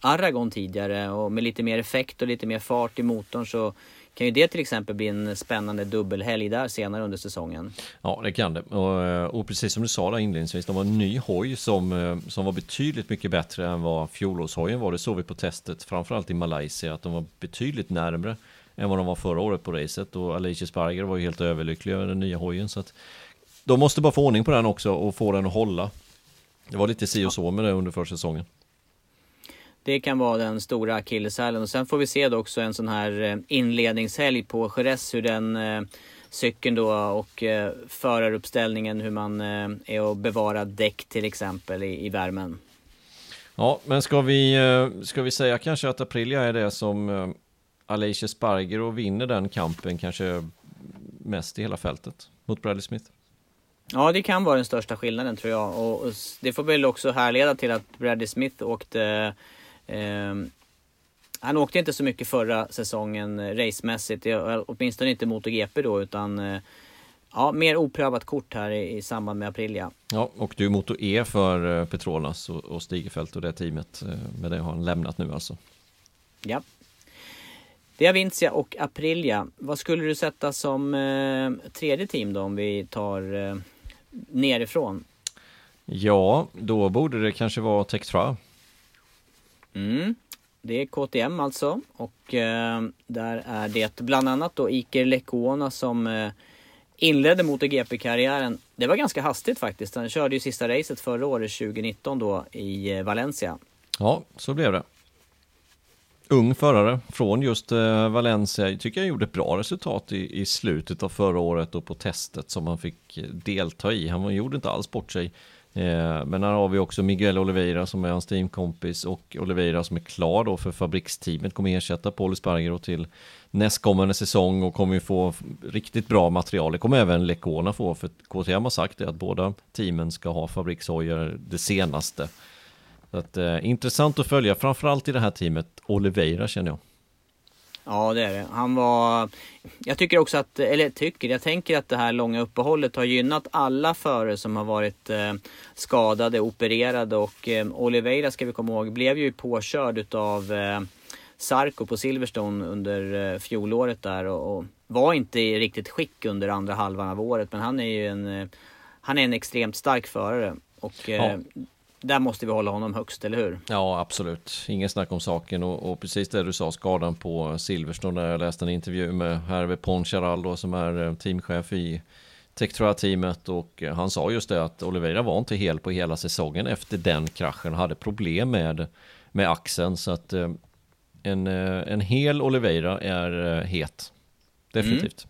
Aragon tidigare och med lite mer effekt och lite mer fart i motorn så kan ju det till exempel bli en spännande dubbelhelg där senare under säsongen. Ja, det kan det. Och, eh, och precis som du sa där inledningsvis, de har en ny hoj som, eh, som var betydligt mycket bättre än vad fjolårshojen var. Det såg vi på testet, framförallt i Malaysia, att de var betydligt närmre än vad de var förra året på racet. Och Alicia Sparger var ju helt överlycklig över den nya hojen. Så att de måste bara få ordning på den också och få den att hålla. Det var lite si och så med det under försäsongen. Det kan vara den stora akilleshälen. Och sen får vi se då också en sån här eh, inledningshelg på Jerez hur den eh, cykeln då och eh, föraruppställningen hur man eh, är och bevarar däck till exempel i, i värmen. Ja, men ska vi, ska vi säga kanske att Aprilia är det som Alicia Sparger och vinner den kampen kanske mest i hela fältet mot Bradley Smith? Ja, det kan vara den största skillnaden tror jag. Och, och det får väl också härleda till att Bradley Smith åkte han åkte inte så mycket förra säsongen eh, racemässigt, åtminstone inte MotoGP då utan eh, Ja, mer oprövat kort här i, i samband med Aprilia. Ja, och du är Moto E för eh, Petronas och, och Stigefelt och det teamet. Men det har han lämnat nu alltså. Ja. Det är Vincia och Aprilia. Vad skulle du sätta som eh, tredje team då om vi tar eh, nerifrån? Ja, då borde det kanske vara Tektra. Mm. Det är KTM alltså och eh, där är det bland annat då Iker Lekona som eh, inledde MotoGP-karriären. Det var ganska hastigt faktiskt. Han körde ju sista racet förra året 2019 då i eh, Valencia. Ja, så blev det. Ung förare från just eh, Valencia. Jag tycker jag gjorde ett bra resultat i, i slutet av förra året och på testet som han fick eh, delta i. Han gjorde inte alls bort sig Eh, men här har vi också Miguel Oliveira som är hans teamkompis och Oliveira som är klar då för fabriksteamet kommer ersätta Paul Spargaro till nästkommande säsong och kommer ju få riktigt bra material. Det kommer även Lekona få för KTM har sagt det att båda teamen ska ha fabrikshojar det senaste. Så att, eh, intressant att följa, framförallt i det här teamet Oliveira känner jag. Ja, det är det. Han var... Jag tycker också att, eller tycker, jag tänker att det här långa uppehållet har gynnat alla förare som har varit eh, skadade, opererade och eh, Oliveira ska vi komma ihåg blev ju påkörd utav eh, Sarko på Silverstone under eh, fjolåret där och, och, var inte i riktigt skick under andra halvan av året men han är ju en, eh, han är en extremt stark förare. Och eh, ja där måste vi hålla honom högst, eller hur? Ja, absolut. Ingen snack om saken. Och, och precis det du sa, skadan på Silverstone, där jag läste en intervju med Herve Poncharal då, som är eh, teamchef i Tektroa-teamet och eh, han sa just det att Oliveira var inte hel på hela säsongen efter den kraschen, hade problem med, med axeln. Så att eh, en, en hel Oliveira är het. Definitivt. Mm.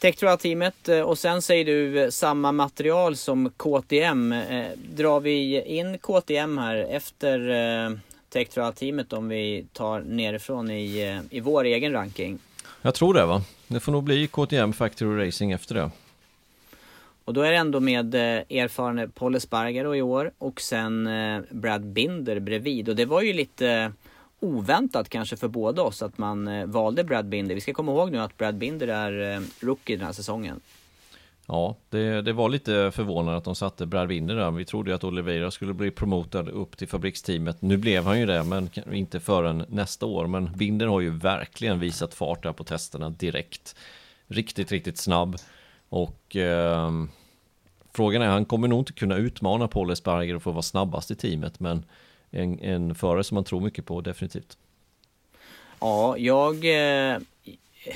Tektroa-teamet eh, och sen säger du eh, samma material som KTM. Eh, drar vi in KTM här efter Tektra-teamet om vi tar nerifrån i, i vår egen ranking. Jag tror det va? Det får nog bli KTM Factory Racing efter det. Och då är det ändå med erfarne Paul Espargaro i år och sen Brad Binder bredvid. Och det var ju lite oväntat kanske för båda oss att man eh, valde Brad Binder. Vi ska komma ihåg nu att Brad Binder är eh, rookie den här säsongen. Ja, det, det var lite förvånande att de satte Brad Binder där. Vi trodde ju att Oliveira skulle bli promotad upp till fabriksteamet. Nu blev han ju det, men inte förrän nästa år. Men Binder har ju verkligen visat fart där på testerna direkt. Riktigt, riktigt snabb. Och eh, frågan är, han kommer nog inte kunna utmana Paul Esparger och få vara snabbast i teamet. Men en, en förare som man tror mycket på, definitivt. Ja, jag eh,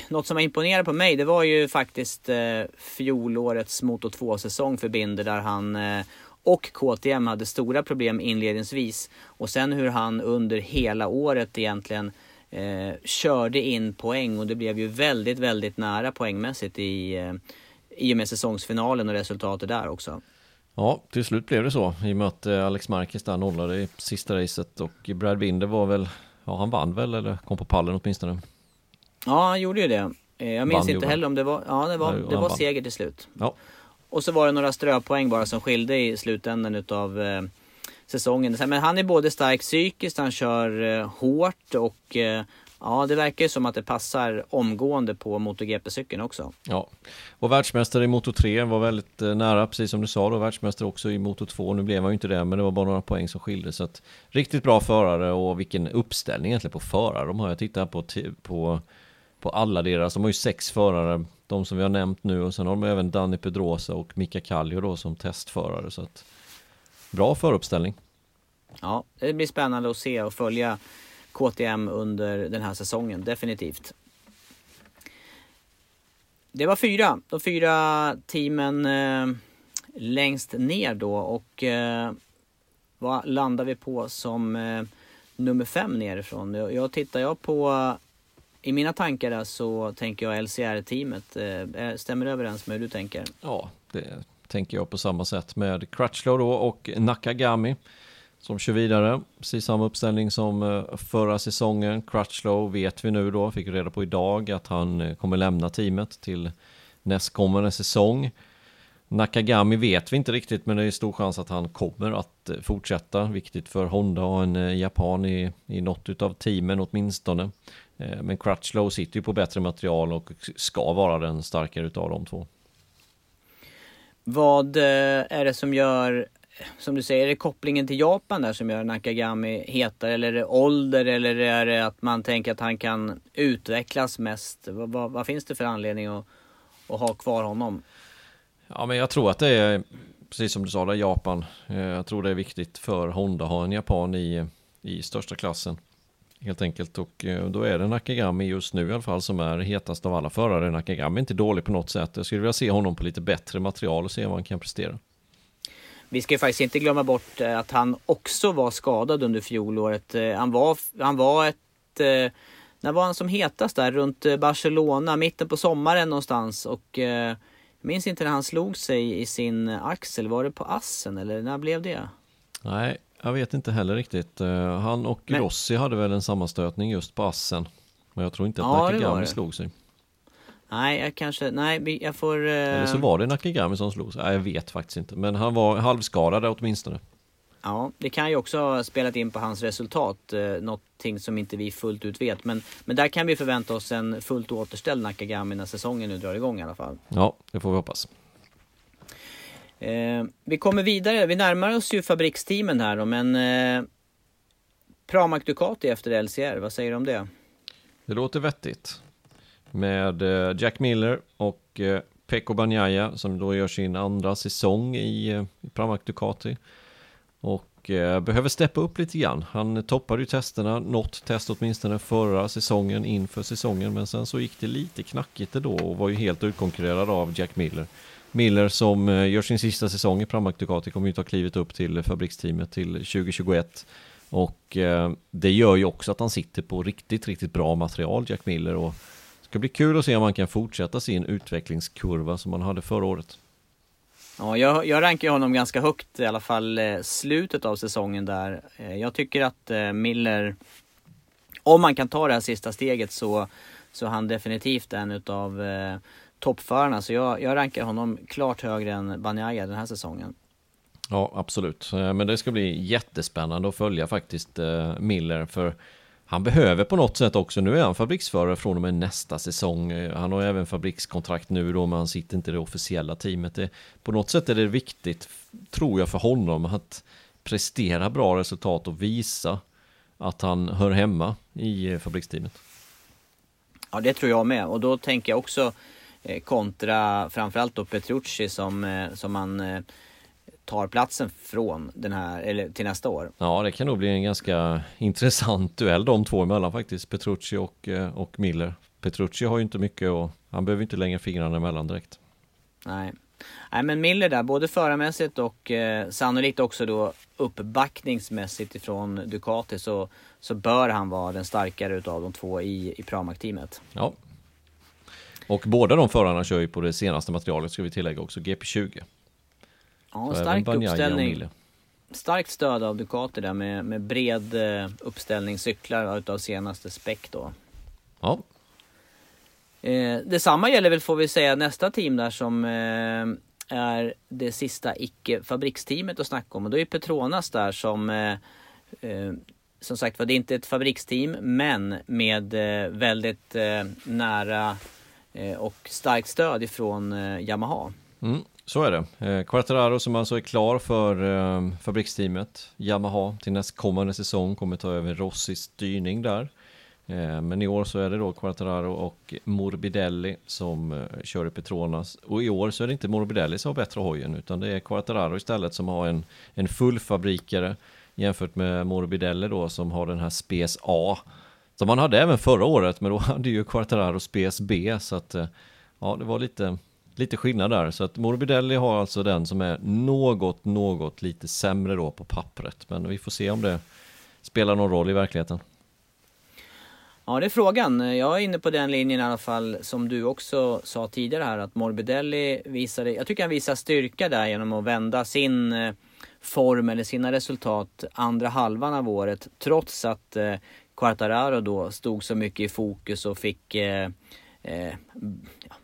något som var på mig det var ju faktiskt eh, fjolårets Moto 2-säsong för Binder där han eh, och KTM hade stora problem inledningsvis. Och sen hur han under hela året egentligen eh, körde in poäng och det blev ju väldigt, väldigt nära poängmässigt i, eh, i och med säsongsfinalen och resultatet där också. Ja, till slut blev det så i och med att eh, Alex Marquez där nollade i sista racet och Brad Binder var väl, ja han vann väl eller kom på pallen åtminstone. Ja, han gjorde ju det. Eh, jag minns inte heller om det var, ja det var, det var seger till slut. Ja. Och så var det några ströpoäng bara som skilde i slutändan utav eh, säsongen. Men han är både stark psykiskt, han kör eh, hårt och eh, ja, det verkar ju som att det passar omgående på MotoGP-cykeln också. Ja, och världsmästare i Moto 3 var väldigt eh, nära, precis som du sa då, världsmästare också i Moto 2. Nu blev han ju inte det, men det var bara några poäng som skilde. Så att riktigt bra förare och vilken uppställning egentligen på förare de har. Jag tittar på, på på alla deras, de har ju sex förare, de som vi har nämnt nu och sen har de även Danny Pedrosa och Mika Kallio då som testförare så att bra föruppställning. Ja, det blir spännande att se och följa KTM under den här säsongen, definitivt. Det var fyra, de fyra teamen eh, längst ner då och eh, vad landar vi på som eh, nummer fem nerifrån? Jag, jag tittar jag på i mina tankar där så tänker jag LCR-teamet. Eh, stämmer det överens med hur du tänker? Ja, det tänker jag på samma sätt med Crutchlow då och Nakagami som kör vidare. Precis samma uppställning som eh, förra säsongen. Crutchlow vet vi nu då, fick reda på idag att han eh, kommer lämna teamet till nästkommande säsong. Nakagami vet vi inte riktigt men det är stor chans att han kommer att eh, fortsätta. Viktigt för Honda och en japan i, i något av teamen åtminstone. Men Crutchlow sitter ju på bättre material och ska vara den starkare utav de två. Vad är det som gör, som du säger, är det kopplingen till Japan där som gör Nakagami hetare? Eller är det ålder eller är det att man tänker att han kan utvecklas mest? Vad, vad, vad finns det för anledning att, att ha kvar honom? Ja men jag tror att det är, precis som du sa, där Japan. Eh, jag tror det är viktigt för Honda att ha en japan i, i största klassen. Helt enkelt och eh, då är det Nakagami just nu i alla fall som är hetast av alla förare. Nakagami är inte dålig på något sätt. Jag skulle vilja se honom på lite bättre material och se vad han kan prestera. Vi ska ju faktiskt inte glömma bort eh, att han också var skadad under fjolåret. Eh, han var, han var ett... När var han som hetast där? Runt Barcelona, mitten på sommaren någonstans. Och jag minns inte när han slog sig i sin axel. Var det på Assen eller när blev det? Nej, jag vet inte heller riktigt. Eh, han och Men... Rossi hade väl en sammanstötning just på assen. Men jag tror inte att ja, Nakagami slog sig. Nej, jag kanske, nej, jag får... Uh... Eller så var det Nakagami som slog sig. Nej, jag vet faktiskt inte. Men han var halvskadad åtminstone. Ja, det kan ju också ha spelat in på hans resultat. Eh, någonting som inte vi fullt ut vet. Men, men där kan vi förvänta oss en fullt återställd Nakagami när säsongen nu drar igång i alla fall. Ja, det får vi hoppas. Eh, vi kommer vidare, vi närmar oss ju fabriksteamen här då, men eh, Pramac Ducati efter LCR, vad säger du om det? Det låter vettigt. Med eh, Jack Miller och eh, Banjaya som då gör sin andra säsong i, eh, i Pramac Ducati. Och eh, behöver steppa upp lite grann. Han toppade ju testerna, något test åtminstone förra säsongen inför säsongen. Men sen så gick det lite knackigt då och var ju helt utkonkurrerad av Jack Miller. Miller som eh, gör sin sista säsong i Pramac Ducati kommer ju ta klivet upp till fabriksteamet till 2021. Och eh, det gör ju också att han sitter på riktigt, riktigt bra material, Jack Miller. Och ska bli kul att se om han kan fortsätta sin utvecklingskurva som han hade förra året. Ja, jag, jag rankar honom ganska högt, i alla fall eh, slutet av säsongen där. Eh, jag tycker att eh, Miller, om man kan ta det här sista steget så, så är han definitivt en utav eh, toppförarna. Så jag, jag rankar honom klart högre än Banjaya den här säsongen. Ja, absolut. Men det ska bli jättespännande att följa faktiskt Miller för han behöver på något sätt också, nu är han fabriksförare från och med nästa säsong. Eh, han har även fabrikskontrakt nu då, men han sitter inte i det officiella teamet. Det, på något sätt är det viktigt, tror jag, för honom att prestera bra resultat och visa att han hör hemma i eh, fabriksteamet. Ja, det tror jag med. Och då tänker jag också eh, kontra framförallt då Petrucci som, som man tar platsen från den här, eller till nästa år. Ja, det kan nog bli en ganska intressant duell de två emellan faktiskt, Petrucci och, eh, och Miller. Petrucci har ju inte mycket och han behöver inte längre fingrarna emellan direkt. Nej. Nej men Miller där, både förarmässigt och eh, sannolikt också då uppbackningsmässigt ifrån Ducati så, så bör han vara den starkare utav de två i, i Pramac-teamet. Ja. Och båda de förarna kör ju på det senaste materialet ska vi tillägga också, GP20. Ja, stark uppställning. Starkt stöd av Ducati där med, med bred eh, uppställning cyklar utav senaste späck då. Ja. Eh, detsamma gäller väl får vi säga nästa team där som eh, är det sista icke-fabriksteamet att snacka om. Och då är Petronas där som eh, eh, som sagt var, det är inte ett fabriksteam men med eh, väldigt eh, nära och starkt stöd ifrån Yamaha. Mm. Så är det. Eh, Quartararo som alltså är klar för eh, fabriksteamet Yamaha till nästkommande säsong kommer ta över Rossis styrning där. Eh, men i år så är det då Quartararo och Morbidelli som eh, kör i Petronas. Och i år så är det inte Morbidelli som har bättre hojen utan det är Quartararo istället som har en, en fullfabrikare jämfört med Morbidelli då som har den här Spes A. Som han hade även förra året men då hade ju Quartararo Spes B så att eh, ja det var lite lite skillnad där. Så att Morbidelli har alltså den som är något, något lite sämre då på pappret. Men vi får se om det spelar någon roll i verkligheten. Ja, det är frågan. Jag är inne på den linjen i alla fall som du också sa tidigare här att Morbidelli visade, jag tycker han visar styrka där genom att vända sin eh, form eller sina resultat andra halvan av året trots att eh, Quartararo då stod så mycket i fokus och fick eh, eh,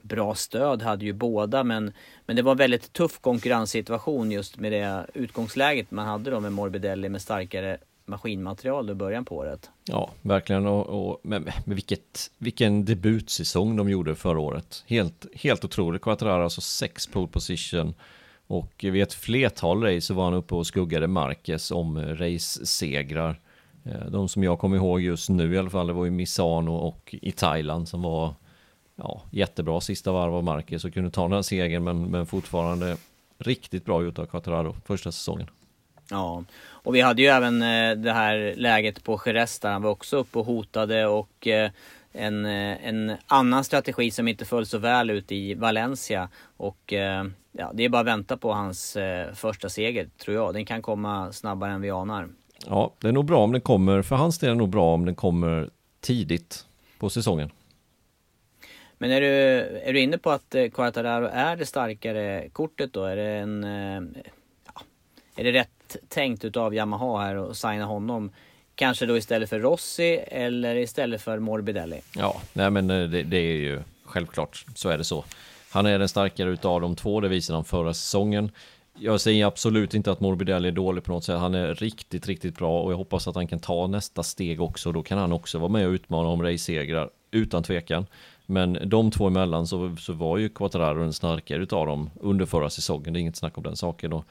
bra stöd hade ju båda men, men det var en väldigt tuff konkurrenssituation just med det utgångsläget man hade då med Morbidelli med starkare maskinmaterial i början på året. Ja, verkligen. Och, och med, med vilket, vilken debutsäsong de gjorde förra året. Helt, helt otroligt. Quattararo alltså sex pole position. Och vid ett flertal race så var han uppe och skuggade Marquez om race-segrar. Eh, de som jag kommer ihåg just nu i alla fall, det var ju Misano och i Thailand som var ja, jättebra sista varv av Marquez och kunde ta den segern men, men fortfarande riktigt bra gjort av Quattararo första säsongen. Ja, och vi hade ju även eh, det här läget på Jerez där han var också uppe och hotade och eh, en, eh, en annan strategi som inte föll så väl ut i Valencia. Och ja, det är bara att vänta på hans första seger tror jag. Den kan komma snabbare än vi anar. Ja, det är nog bra om den kommer, för hans del är det nog bra om den kommer tidigt på säsongen. Men är du, är du inne på att eh, Quartararo är det starkare kortet då? Är det en... Eh, ja, är det rätt tänkt utav Yamaha här att signa honom? Kanske då istället för Rossi eller istället för Morbidelli? Ja, nej men eh, det, det är ju självklart, så är det så. Han är den starkare utav de två, det visade han förra säsongen. Jag säger absolut inte att Morbidelli är dålig på något sätt. Han är riktigt, riktigt bra och jag hoppas att han kan ta nästa steg också. Då kan han också vara med och utmana om race-segrar utan tvekan. Men de två emellan så, så var ju Quattararo den starkare utav dem under förra säsongen. Det är inget snack om den saken. Och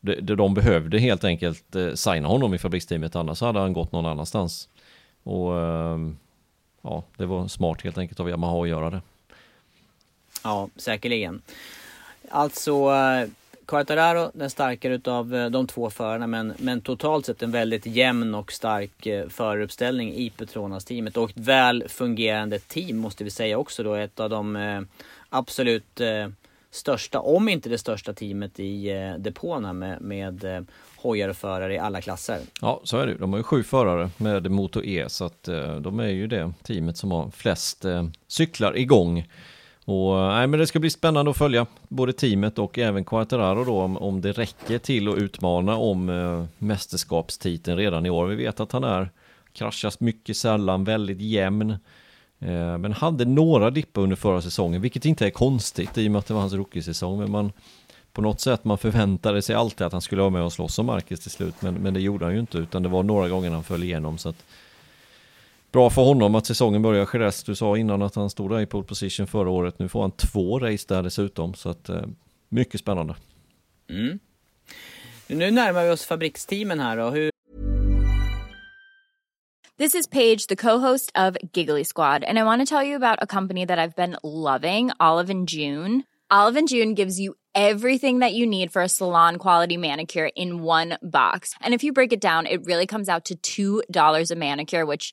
de, de behövde helt enkelt eh, signa honom i fabriksteamet, annars hade han gått någon annanstans. Och ehm, ja, det var smart helt enkelt av Yamaha att göra det. Ja, säkerligen. Alltså, eh, Quartararo den starkare utav eh, de två förarna men, men totalt sett en väldigt jämn och stark eh, föruppställning i Petronas-teamet och ett väl fungerande team måste vi säga också då. Ett av de eh, absolut största, om inte det största teamet i depåerna med, med hojar och förare i alla klasser. Ja, så är det. De har ju sju förare med Moto E så att de är ju det teamet som har flest cyklar igång. Och, nej, men det ska bli spännande att följa både teamet och även Quartararo då om, om det räcker till att utmana om eh, mästerskapstiteln redan i år. Vi vet att han är kraschas mycket sällan, väldigt jämn. Eh, men hade några dippar under förra säsongen, vilket inte är konstigt i och med att det var hans rookiesäsong. Men man, på något sätt man förväntade sig alltid att han skulle vara med och slåss om Marcus till slut. Men, men det gjorde han ju inte, utan det var några gånger han föll igenom. Så att, bra för honom att säsongen börjar. Jerez, du sa innan att han stod där i pole position förra året. Nu får han två race där dessutom. Så att, eh, mycket spännande. Mm. Nu närmar vi oss fabriksteamen här då. Hur... This is Paige, the co-host of Giggly Squad, and I want to tell you about a company that I've been loving, Olive and June. Olive and June gives you everything that you need for a salon quality manicure in one box. And if you break it down, it really comes out to $2 a manicure, which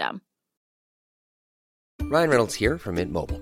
Ryan Reynolds here from Mint Mobile.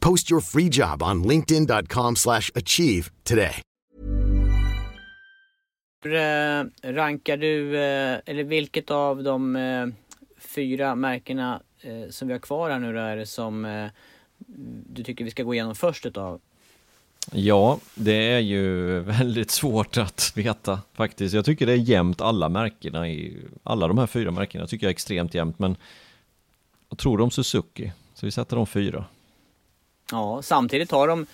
Post your free job on linkedin.com/achieve slash achieve today. Hur eh, rankar du, eh, eller vilket av de eh, fyra märkena som vi har kvar här nu då är det som du tycker vi ska gå igenom först utav? Ja, det är ju väldigt svårt att veta faktiskt. Jag tycker det är jämnt alla märkena i alla de här fyra märkena tycker jag är extremt jämnt, men jag tror de Suzuki, så vi sätter de fyra. Ja, samtidigt har de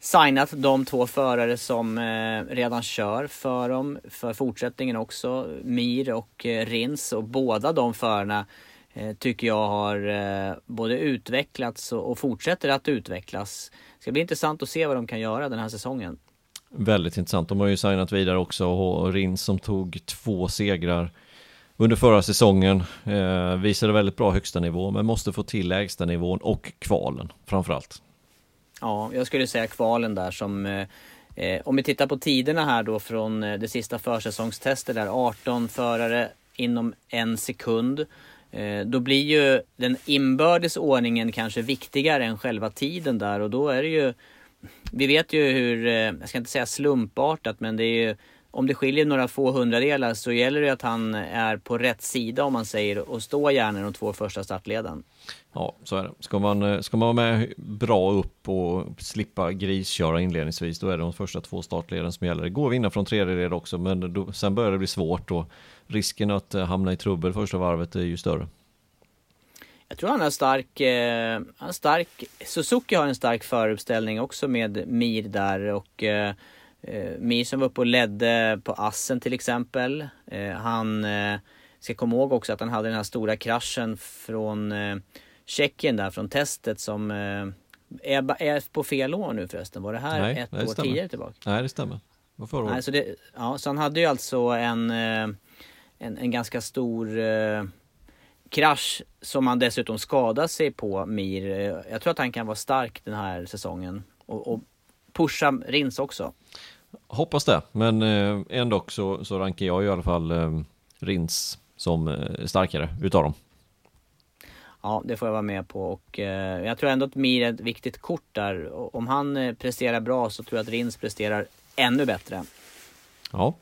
signat de två förare som eh, redan kör för dem för fortsättningen också. Mir och eh, Rins och båda de förarna eh, tycker jag har eh, både utvecklats och, och fortsätter att utvecklas. Det ska bli intressant att se vad de kan göra den här säsongen. Väldigt intressant. De har ju signat vidare också och Rins som tog två segrar under förra säsongen eh, visade väldigt bra högsta nivå men måste få till lägsta nivån och kvalen framförallt. Ja, jag skulle säga kvalen där som eh, eh, Om vi tittar på tiderna här då från eh, det sista försäsongstestet där 18 förare inom en sekund. Eh, då blir ju den inbördes ordningen kanske viktigare än själva tiden där och då är det ju Vi vet ju hur, eh, jag ska inte säga slumpartat men det är ju om det skiljer några få hundradelar så gäller det att han är på rätt sida om man säger och står gärna de två första startleden. Ja, så är det. Ska man, eh, ska man vara med bra upp och slippa grisköra inledningsvis, då är det de första två startleden som gäller. Det går att vinna från tredje led också, men då, sen börjar det bli svårt och risken att eh, hamna i trubbel första varvet är ju större. Jag tror han har stark, eh, han stark, Suzuki har en stark föruppställning också med Mir där och eh, eh, som var uppe och ledde på Assen till exempel. Eh, han eh, ska komma ihåg också att han hade den här stora kraschen från eh, Tjeckien där från testet som eh, är, är på fel år nu förresten. Var det här Nej, ett det år stämmer. tidigare tillbaka? Nej, det stämmer. Det var förra Nej, året. så, det, ja, så han hade ju alltså en, eh, en, en ganska stor eh, krasch som han dessutom skadade sig på Mir. Jag tror att han kan vara stark den här säsongen och, och pusha Rins också. Hoppas det, men eh, ändå så, så rankar jag i alla fall eh, Rins som eh, starkare utav dem. Ja, det får jag vara med på och eh, jag tror ändå att Mir är ett viktigt kort där. Om han eh, presterar bra så tror jag att Rins presterar ännu bättre. Ja,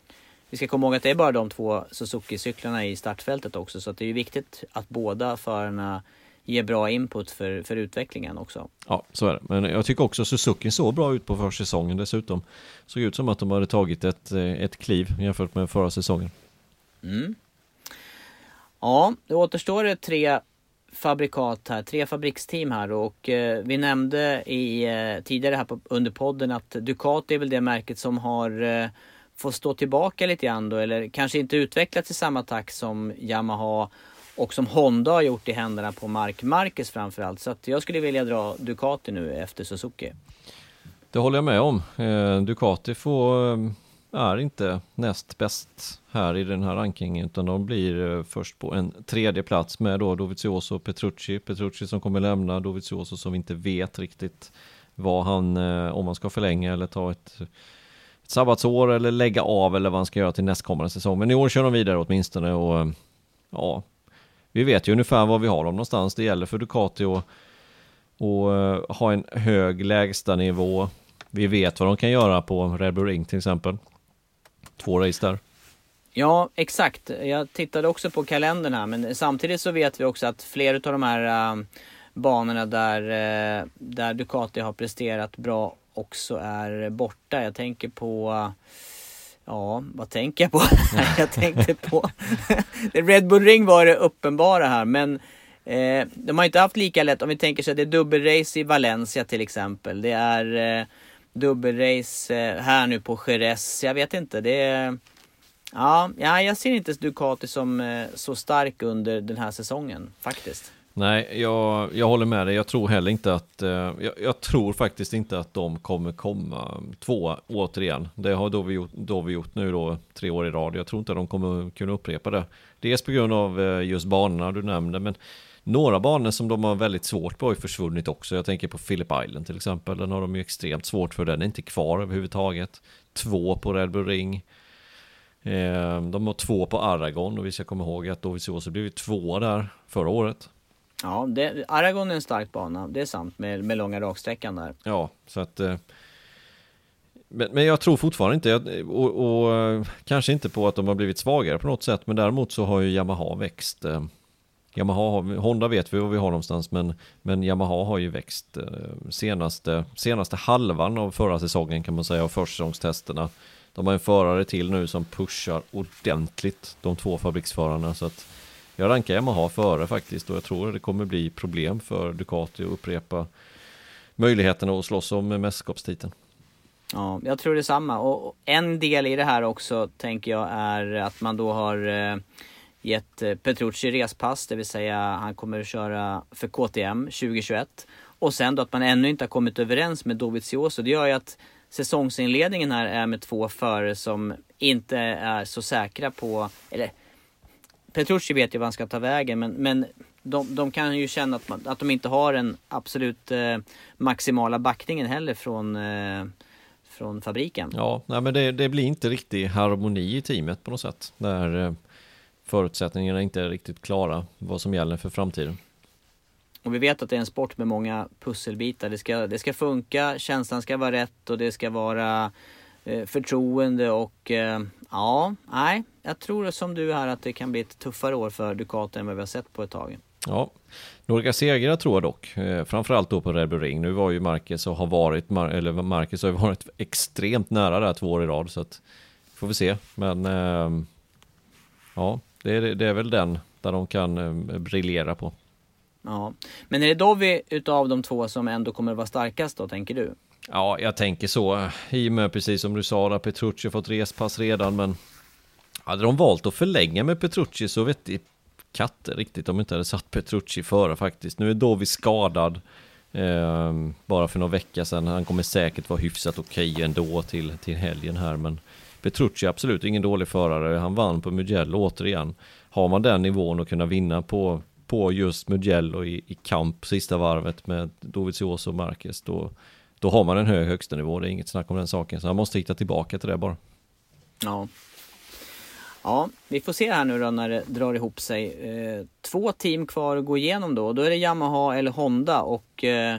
vi ska komma ihåg att det är bara de två Suzuki-cyklarna i startfältet också så att det är viktigt att båda förarna ger bra input för, för utvecklingen också. Ja, så är det. Men jag tycker också Suzuki såg bra ut på försäsongen dessutom. Såg ut som att de hade tagit ett, eh, ett kliv jämfört med förra säsongen. Mm. Ja, det återstår det tre fabrikat här, tre fabriksteam här och eh, vi nämnde i, eh, tidigare här på, under podden att Ducati är väl det märket som har eh, fått stå tillbaka lite grann då eller kanske inte utvecklats i samma takt som Yamaha och som Honda har gjort i händerna på Mark Marquez framförallt. Så att jag skulle vilja dra Ducati nu efter Suzuki. Det håller jag med om. Eh, Ducati får, eh, är inte näst bäst här i den här rankingen utan de blir eh, först på en tredje plats med då Dovizioso och Petrucci. Petrucci som kommer lämna, Dovizioso som vi inte vet riktigt vad han, eh, om han ska förlänga eller ta ett, ett sabbatsår eller lägga av eller vad han ska göra till nästkommande säsong. Men i år kör de vidare åtminstone och ja, vi vet ju ungefär var vi har dem någonstans. Det gäller för Ducati att att eh, ha en hög lägstanivå. Vi vet vad de kan göra på Red Bull Ring till exempel. Två race där. Ja, exakt. Jag tittade också på kalendern här, men samtidigt så vet vi också att flera av de här äh, banorna där, äh, där Ducati har presterat bra också är borta. Jag tänker på äh, Ja, vad tänker jag på? jag tänkte på... Red Bull Ring var det uppenbara här, men eh, de har inte haft lika lätt. Om vi tänker så att det är dubbelrace i Valencia till exempel. Det är eh, dubbelrace eh, här nu på Jerez. Jag vet inte, det är... Ja, ja, jag ser inte Ducati som eh, så stark under den här säsongen faktiskt. Nej, jag, jag håller med dig. Jag tror heller inte att, eh, jag, jag, tror faktiskt inte att de kommer komma två återigen. Det har då vi, gjort, då vi gjort nu då tre år i rad. Jag tror inte att de kommer kunna upprepa det. Dels på grund av eh, just banorna du nämnde, men några banor som de har väldigt svårt på har ju försvunnit också. Jag tänker på Phillip Island till exempel. Den har de ju extremt svårt för. Den är inte kvar överhuvudtaget. Två på Red Bull Ring. Eh, de har två på Aragon och vi ska komma ihåg att Dovizioso blev tvåa två där förra året. Ja, det, Aragon är en stark bana, det är sant med, med långa raksträckan där. Ja, så att eh, men, men jag tror fortfarande inte, och, och, eh, kanske inte på att de har blivit svagare på något sätt, men däremot så har ju Yamaha växt. Eh, Yamaha Honda vet vi var vi har någonstans, men, men Yamaha har ju växt senaste, senaste halvan av förra säsongen kan man säga, av försäsongstesterna. De har en förare till nu som pushar ordentligt, de två fabriksförarna, så att jag rankar Yamaha före faktiskt och jag tror det kommer bli problem för Ducati att upprepa möjligheterna att slåss om mästerskapstiteln. Ja, jag tror detsamma. Och en del i det här också tänker jag är att man då har eh, gett eh, Petrucci respass, det vill säga han kommer att köra för KTM 2021. Och sen då att man ännu inte har kommit överens med Dovizioso. Det gör ju att säsongsinledningen här är med två förare som inte är så säkra på, eller Petrucci vet ju vad han ska ta vägen men, men de, de kan ju känna att, man, att de inte har den absolut eh, maximala backningen heller från, eh, från fabriken. Ja, nej, men det, det, blir inte riktigt harmoni i teamet på något sätt. Där eh, förutsättningarna inte är riktigt klara vad som gäller för framtiden. Och vi vet att det är en sport med många pusselbitar. Det ska, det ska funka, känslan ska vara rätt och det ska vara eh, förtroende och eh, ja, nej, jag tror som du här att det kan bli ett tuffare år för Ducati än vad vi har sett på ett tag. Ja, några segrar tror jag dock, eh, framförallt då på Red Bull Ring. Nu var ju Marcus och har varit, eller Marcus har ju varit extremt nära där två år i rad så att får vi se. Men eh, ja, det är, det är väl den där de kan eh, briljera på. Ja, men är det Dovi utav de två som ändå kommer att vara starkast då, tänker du? Ja, jag tänker så. I och med precis som du sa, där Petrucci fått respass redan, men hade de valt att förlänga med Petrucci så vet i katter riktigt om inte hade satt Petrucci före faktiskt. Nu är Dovi skadad. Eh, bara för några vecka sedan. Han kommer säkert vara hyfsat okej okay ändå till, till helgen här. Men Petrucci är absolut ingen dålig förare. Han vann på Mugello återigen. Har man den nivån och kunna vinna på, på just Mugello i, i kamp sista varvet med Dovizioso och Marquez. Då, då har man en hög högsta nivå. Det är inget snack om den saken. Så han måste hitta tillbaka till det bara. Ja, Ja, vi får se här nu då när det drar ihop sig. Eh, två team kvar att gå igenom då. Då är det Yamaha eller Honda och eh,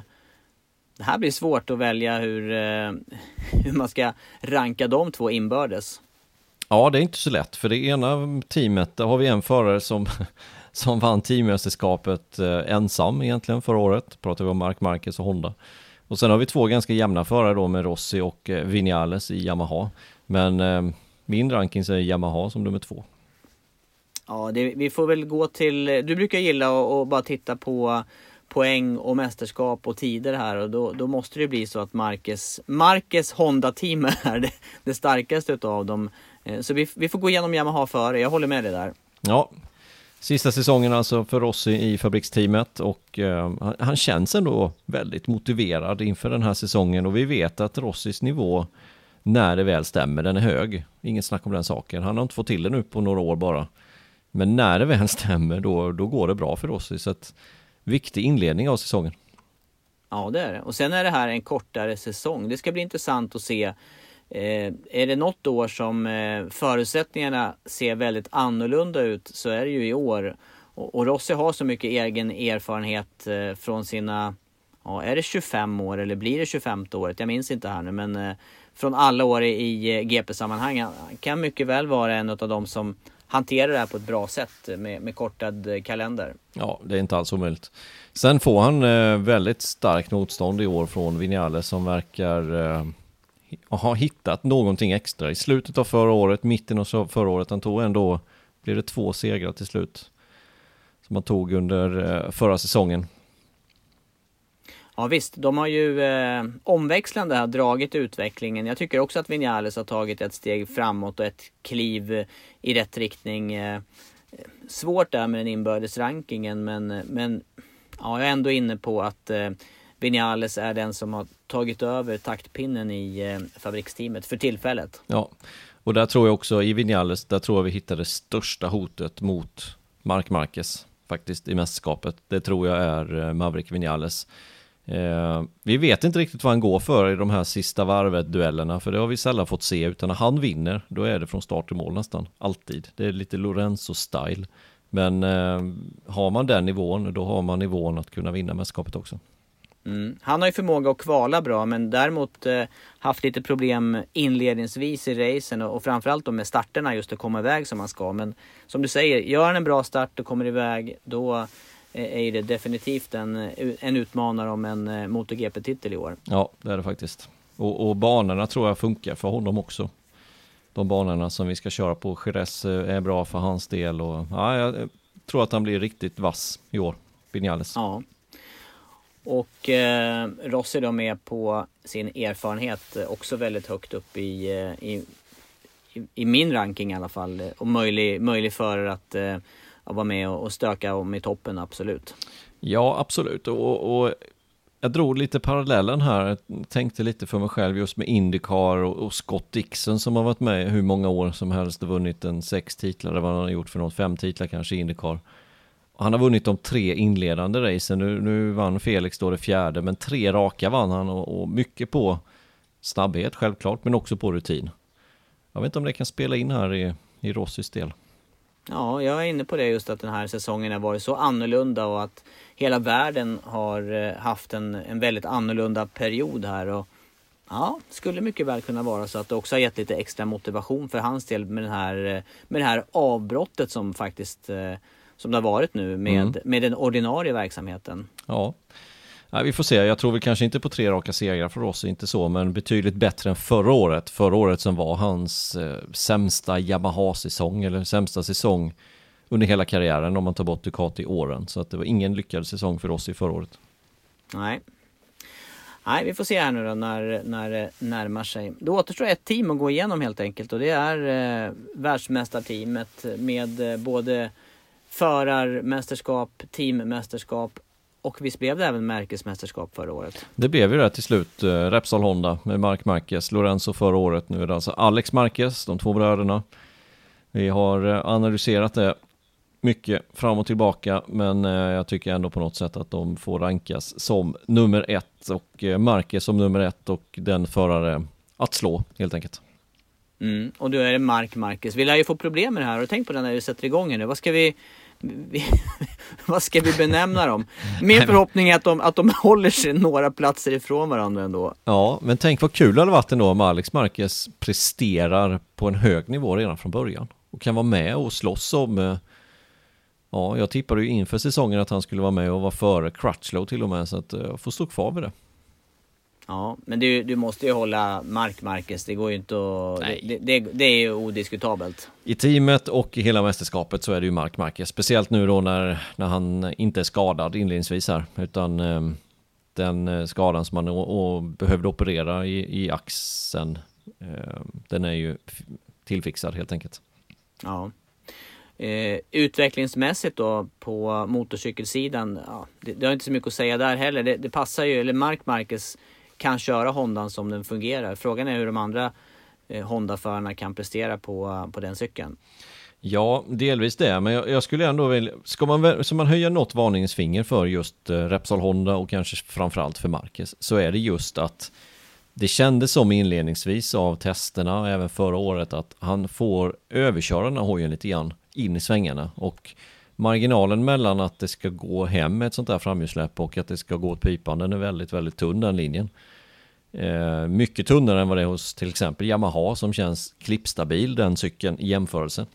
det här blir svårt att välja hur, eh, hur man ska ranka de två inbördes. Ja, det är inte så lätt, för det ena teamet, där har vi en förare som, som vann teammästerskapet eh, ensam egentligen förra året. Pratar vi om Mark Marquez och Honda. Och sen har vi två ganska jämna förare då med Rossi och eh, Vinales i Yamaha. Men eh, min ranking säger Yamaha som nummer två. Ja, det, vi får väl gå till... Du brukar gilla att och bara titta på poäng och mästerskap och tider här och då, då måste det bli så att Marquez, Marquez Honda-team är det, det starkaste utav dem. Eh, så vi, vi får gå igenom Yamaha före, jag håller med dig där. Ja, sista säsongen alltså för Rossi i fabriksteamet och eh, han, han känns ändå väldigt motiverad inför den här säsongen och vi vet att Rossis nivå när det väl stämmer, den är hög. Inget snack om den saken. Han har inte fått till det nu på några år bara. Men när det väl stämmer, då, då går det bra för Rossi. Så att, viktig inledning av säsongen. Ja, det är det. Och sen är det här en kortare säsong. Det ska bli intressant att se. Eh, är det något år som eh, förutsättningarna ser väldigt annorlunda ut så är det ju i år. Och, och Rossi har så mycket egen erfarenhet eh, från sina, ja, är det 25 år eller blir det 25 året? Jag minns inte här nu men eh, från alla år i, i eh, GP-sammanhang. Han kan mycket väl vara en av de som hanterar det här på ett bra sätt med, med kortad eh, kalender. Ja, det är inte alls omöjligt. Sen får han eh, väldigt starkt motstånd i år från Vinales som verkar eh, och har hittat någonting extra. I slutet av förra året, mitten av förra året, han tog ändå, blev det två segrar till slut. Som han tog under eh, förra säsongen. Ja visst, de har ju eh, omväxlande här dragit utvecklingen. Jag tycker också att Vinales har tagit ett steg framåt och ett kliv eh, i rätt riktning. Eh, svårt där med den inbördes rankingen men, eh, men ja, jag är ändå inne på att eh, Vinales är den som har tagit över taktpinnen i eh, fabriksteamet för tillfället. Ja, och där tror jag också i Vinales, där tror jag vi hittar det största hotet mot Mark Marquez faktiskt i mästerskapet. Det tror jag är eh, Maverick Vinales. Eh, vi vet inte riktigt vad han går för i de här sista varvet-duellerna, för det har vi sällan fått se, utan när han vinner, då är det från start till mål nästan, alltid. Det är lite Lorenzo-style. Men eh, har man den nivån, då har man nivån att kunna vinna mästerskapet också. Mm. Han har ju förmåga att kvala bra men däremot eh, haft lite problem inledningsvis i racen och, och framförallt då med starterna just att komma iväg som han ska. Men som du säger, gör han en bra start och kommer iväg då är det definitivt en, en utmanare om en eh, MotoGP-titel i år. Ja, det är det faktiskt. Och, och banorna tror jag funkar för honom också. De banorna som vi ska köra på Jerez eh, är bra för hans del och ja, jag tror att han blir riktigt vass i år, Vinales. Ja. Och eh, Rossi då med på sin erfarenhet eh, också väldigt högt upp eh, i, i, i, min ranking i alla fall. Eh, och möjlig, möjlig för att eh, vara med och stöka om i toppen, absolut. Ja, absolut. Och, och jag drog lite parallellen här, jag tänkte lite för mig själv just med Indycar och, och, Scott Dixon som har varit med hur många år som helst och vunnit en sex titlar, det var han har gjort för något, fem titlar kanske i Indycar. Han har vunnit de tre inledande racen, nu, nu vann Felix då det fjärde, men tre raka vann han och, och mycket på snabbhet självklart, men också på rutin. Jag vet inte om det kan spela in här i, i Rossis del. Ja, jag är inne på det just att den här säsongen har varit så annorlunda och att hela världen har eh, haft en, en väldigt annorlunda period här. Och ja, skulle mycket väl kunna vara så att det också har gett lite extra motivation för hans del med, den här, eh, med det här avbrottet som faktiskt eh, som det har varit nu med, mm. med den ordinarie verksamheten. Ja, Ja, vi får se, jag tror vi kanske inte på tre raka segrar för oss, inte så, men betydligt bättre än förra året. Förra året som var hans eh, sämsta Yamaha-säsong, eller sämsta säsong under hela karriären om man tar bort Ducati-åren. Så att det var ingen lyckad säsong för oss i förra året. Nej. Nej, vi får se här nu då när, när det närmar sig. Det återstår ett team att gå igenom helt enkelt och det är eh, världsmästarteamet med eh, både förarmästerskap, teammästerskap och visst blev det även märkesmästerskap förra året? Det blev ju det till slut. Eh, Repsol Honda med Mark Marquez, Lorenzo förra året. Nu är det alltså Alex Marquez, de två bröderna. Vi har eh, analyserat det mycket fram och tillbaka, men eh, jag tycker ändå på något sätt att de får rankas som nummer ett och Marquez som nummer ett och den förare att slå helt enkelt. Mm, och då är det Mark Marquez. Vi lär ju få problem med det här. Har du tänkt på det när vi sätter igång nu? Vad ska vi vad ska vi benämna dem? Min förhoppning är att de, att de håller sig några platser ifrån varandra ändå. Ja, men tänk vad kul det hade varit ändå om Alex Marquez presterar på en hög nivå redan från början. Och kan vara med och slåss om... eh, Ja, jag tippade ju inför säsongen att han skulle vara med och vara före Crutchlow till och med, så att eh, jag får stå kvar vid det. Ja, men du, du måste ju hålla Mark Marquez. Det går ju inte att... Det, det, det är ju odiskutabelt. I teamet och i hela mästerskapet så är det ju Mark Marquez. Speciellt nu då när, när han inte är skadad inledningsvis här. Utan eh, den skadan som han och, och behövde operera i, i axeln. Eh, den är ju tillfixad helt enkelt. Ja. Eh, utvecklingsmässigt då på motorcykelsidan, ja, det, det har inte så mycket att säga där heller. Det, det passar ju, eller Mark Marquez kan köra Hondan som den fungerar. Frågan är hur de andra eh, Honda-förarna kan prestera på, eh, på den cykeln. Ja, delvis det, men jag, jag skulle ändå vilja, ska man, ska man höja något varningens finger för just eh, Repsol Honda och kanske framförallt för Marcus så är det just att det kändes som inledningsvis av testerna, även förra året, att han får överköra den här hojen lite grann in i svängarna och marginalen mellan att det ska gå hem med ett sånt här framhjulssläpp och att det ska gå åt pipan, den är väldigt, väldigt tunn den linjen. Eh, mycket tunnare än vad det är hos till exempel Yamaha som känns klippstabil den cykeln i jämförelse.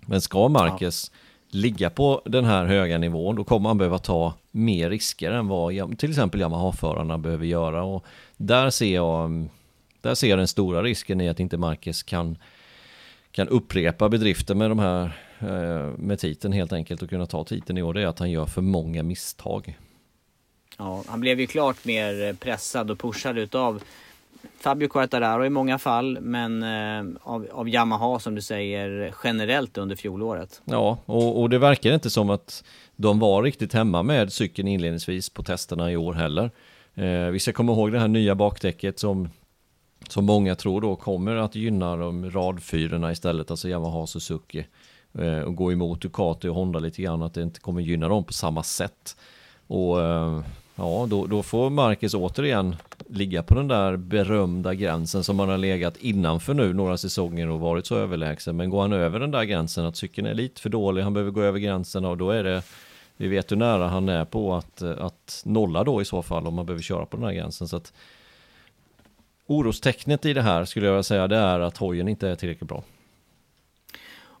Men ska Marcus ligga på den här höga nivån då kommer han behöva ta mer risker än vad till exempel Yamaha-förarna behöver göra. Och där ser jag där ser jag den stora risken i att inte Marcus kan, kan upprepa bedriften med de här med titeln helt enkelt och kunna ta titeln i år. Det är att han gör för många misstag. Ja, han blev ju klart mer pressad och pushad utav Fabio Quartararo i många fall, men eh, av, av Yamaha som du säger generellt under fjolåret. Ja, och, och det verkar inte som att de var riktigt hemma med cykeln inledningsvis på testerna i år heller. Eh, vi ska komma ihåg det här nya bakdäcket som, som många tror då kommer att gynna de radfyrorna istället, alltså Yamaha Suzuki. Eh, och gå emot Ducati och Honda lite grann, att det inte kommer gynna dem på samma sätt. Och eh, ja, då, då får Marcus återigen ligga på den där berömda gränsen som man har legat innanför nu några säsonger och varit så överlägsen. Men går han över den där gränsen att cykeln är lite för dålig, han behöver gå över gränsen och då är det vi vet hur nära han är på att, eh, att nolla då i så fall om man behöver köra på den här gränsen. Så att orostecknet i det här skulle jag vilja säga det är att hojen inte är tillräckligt bra.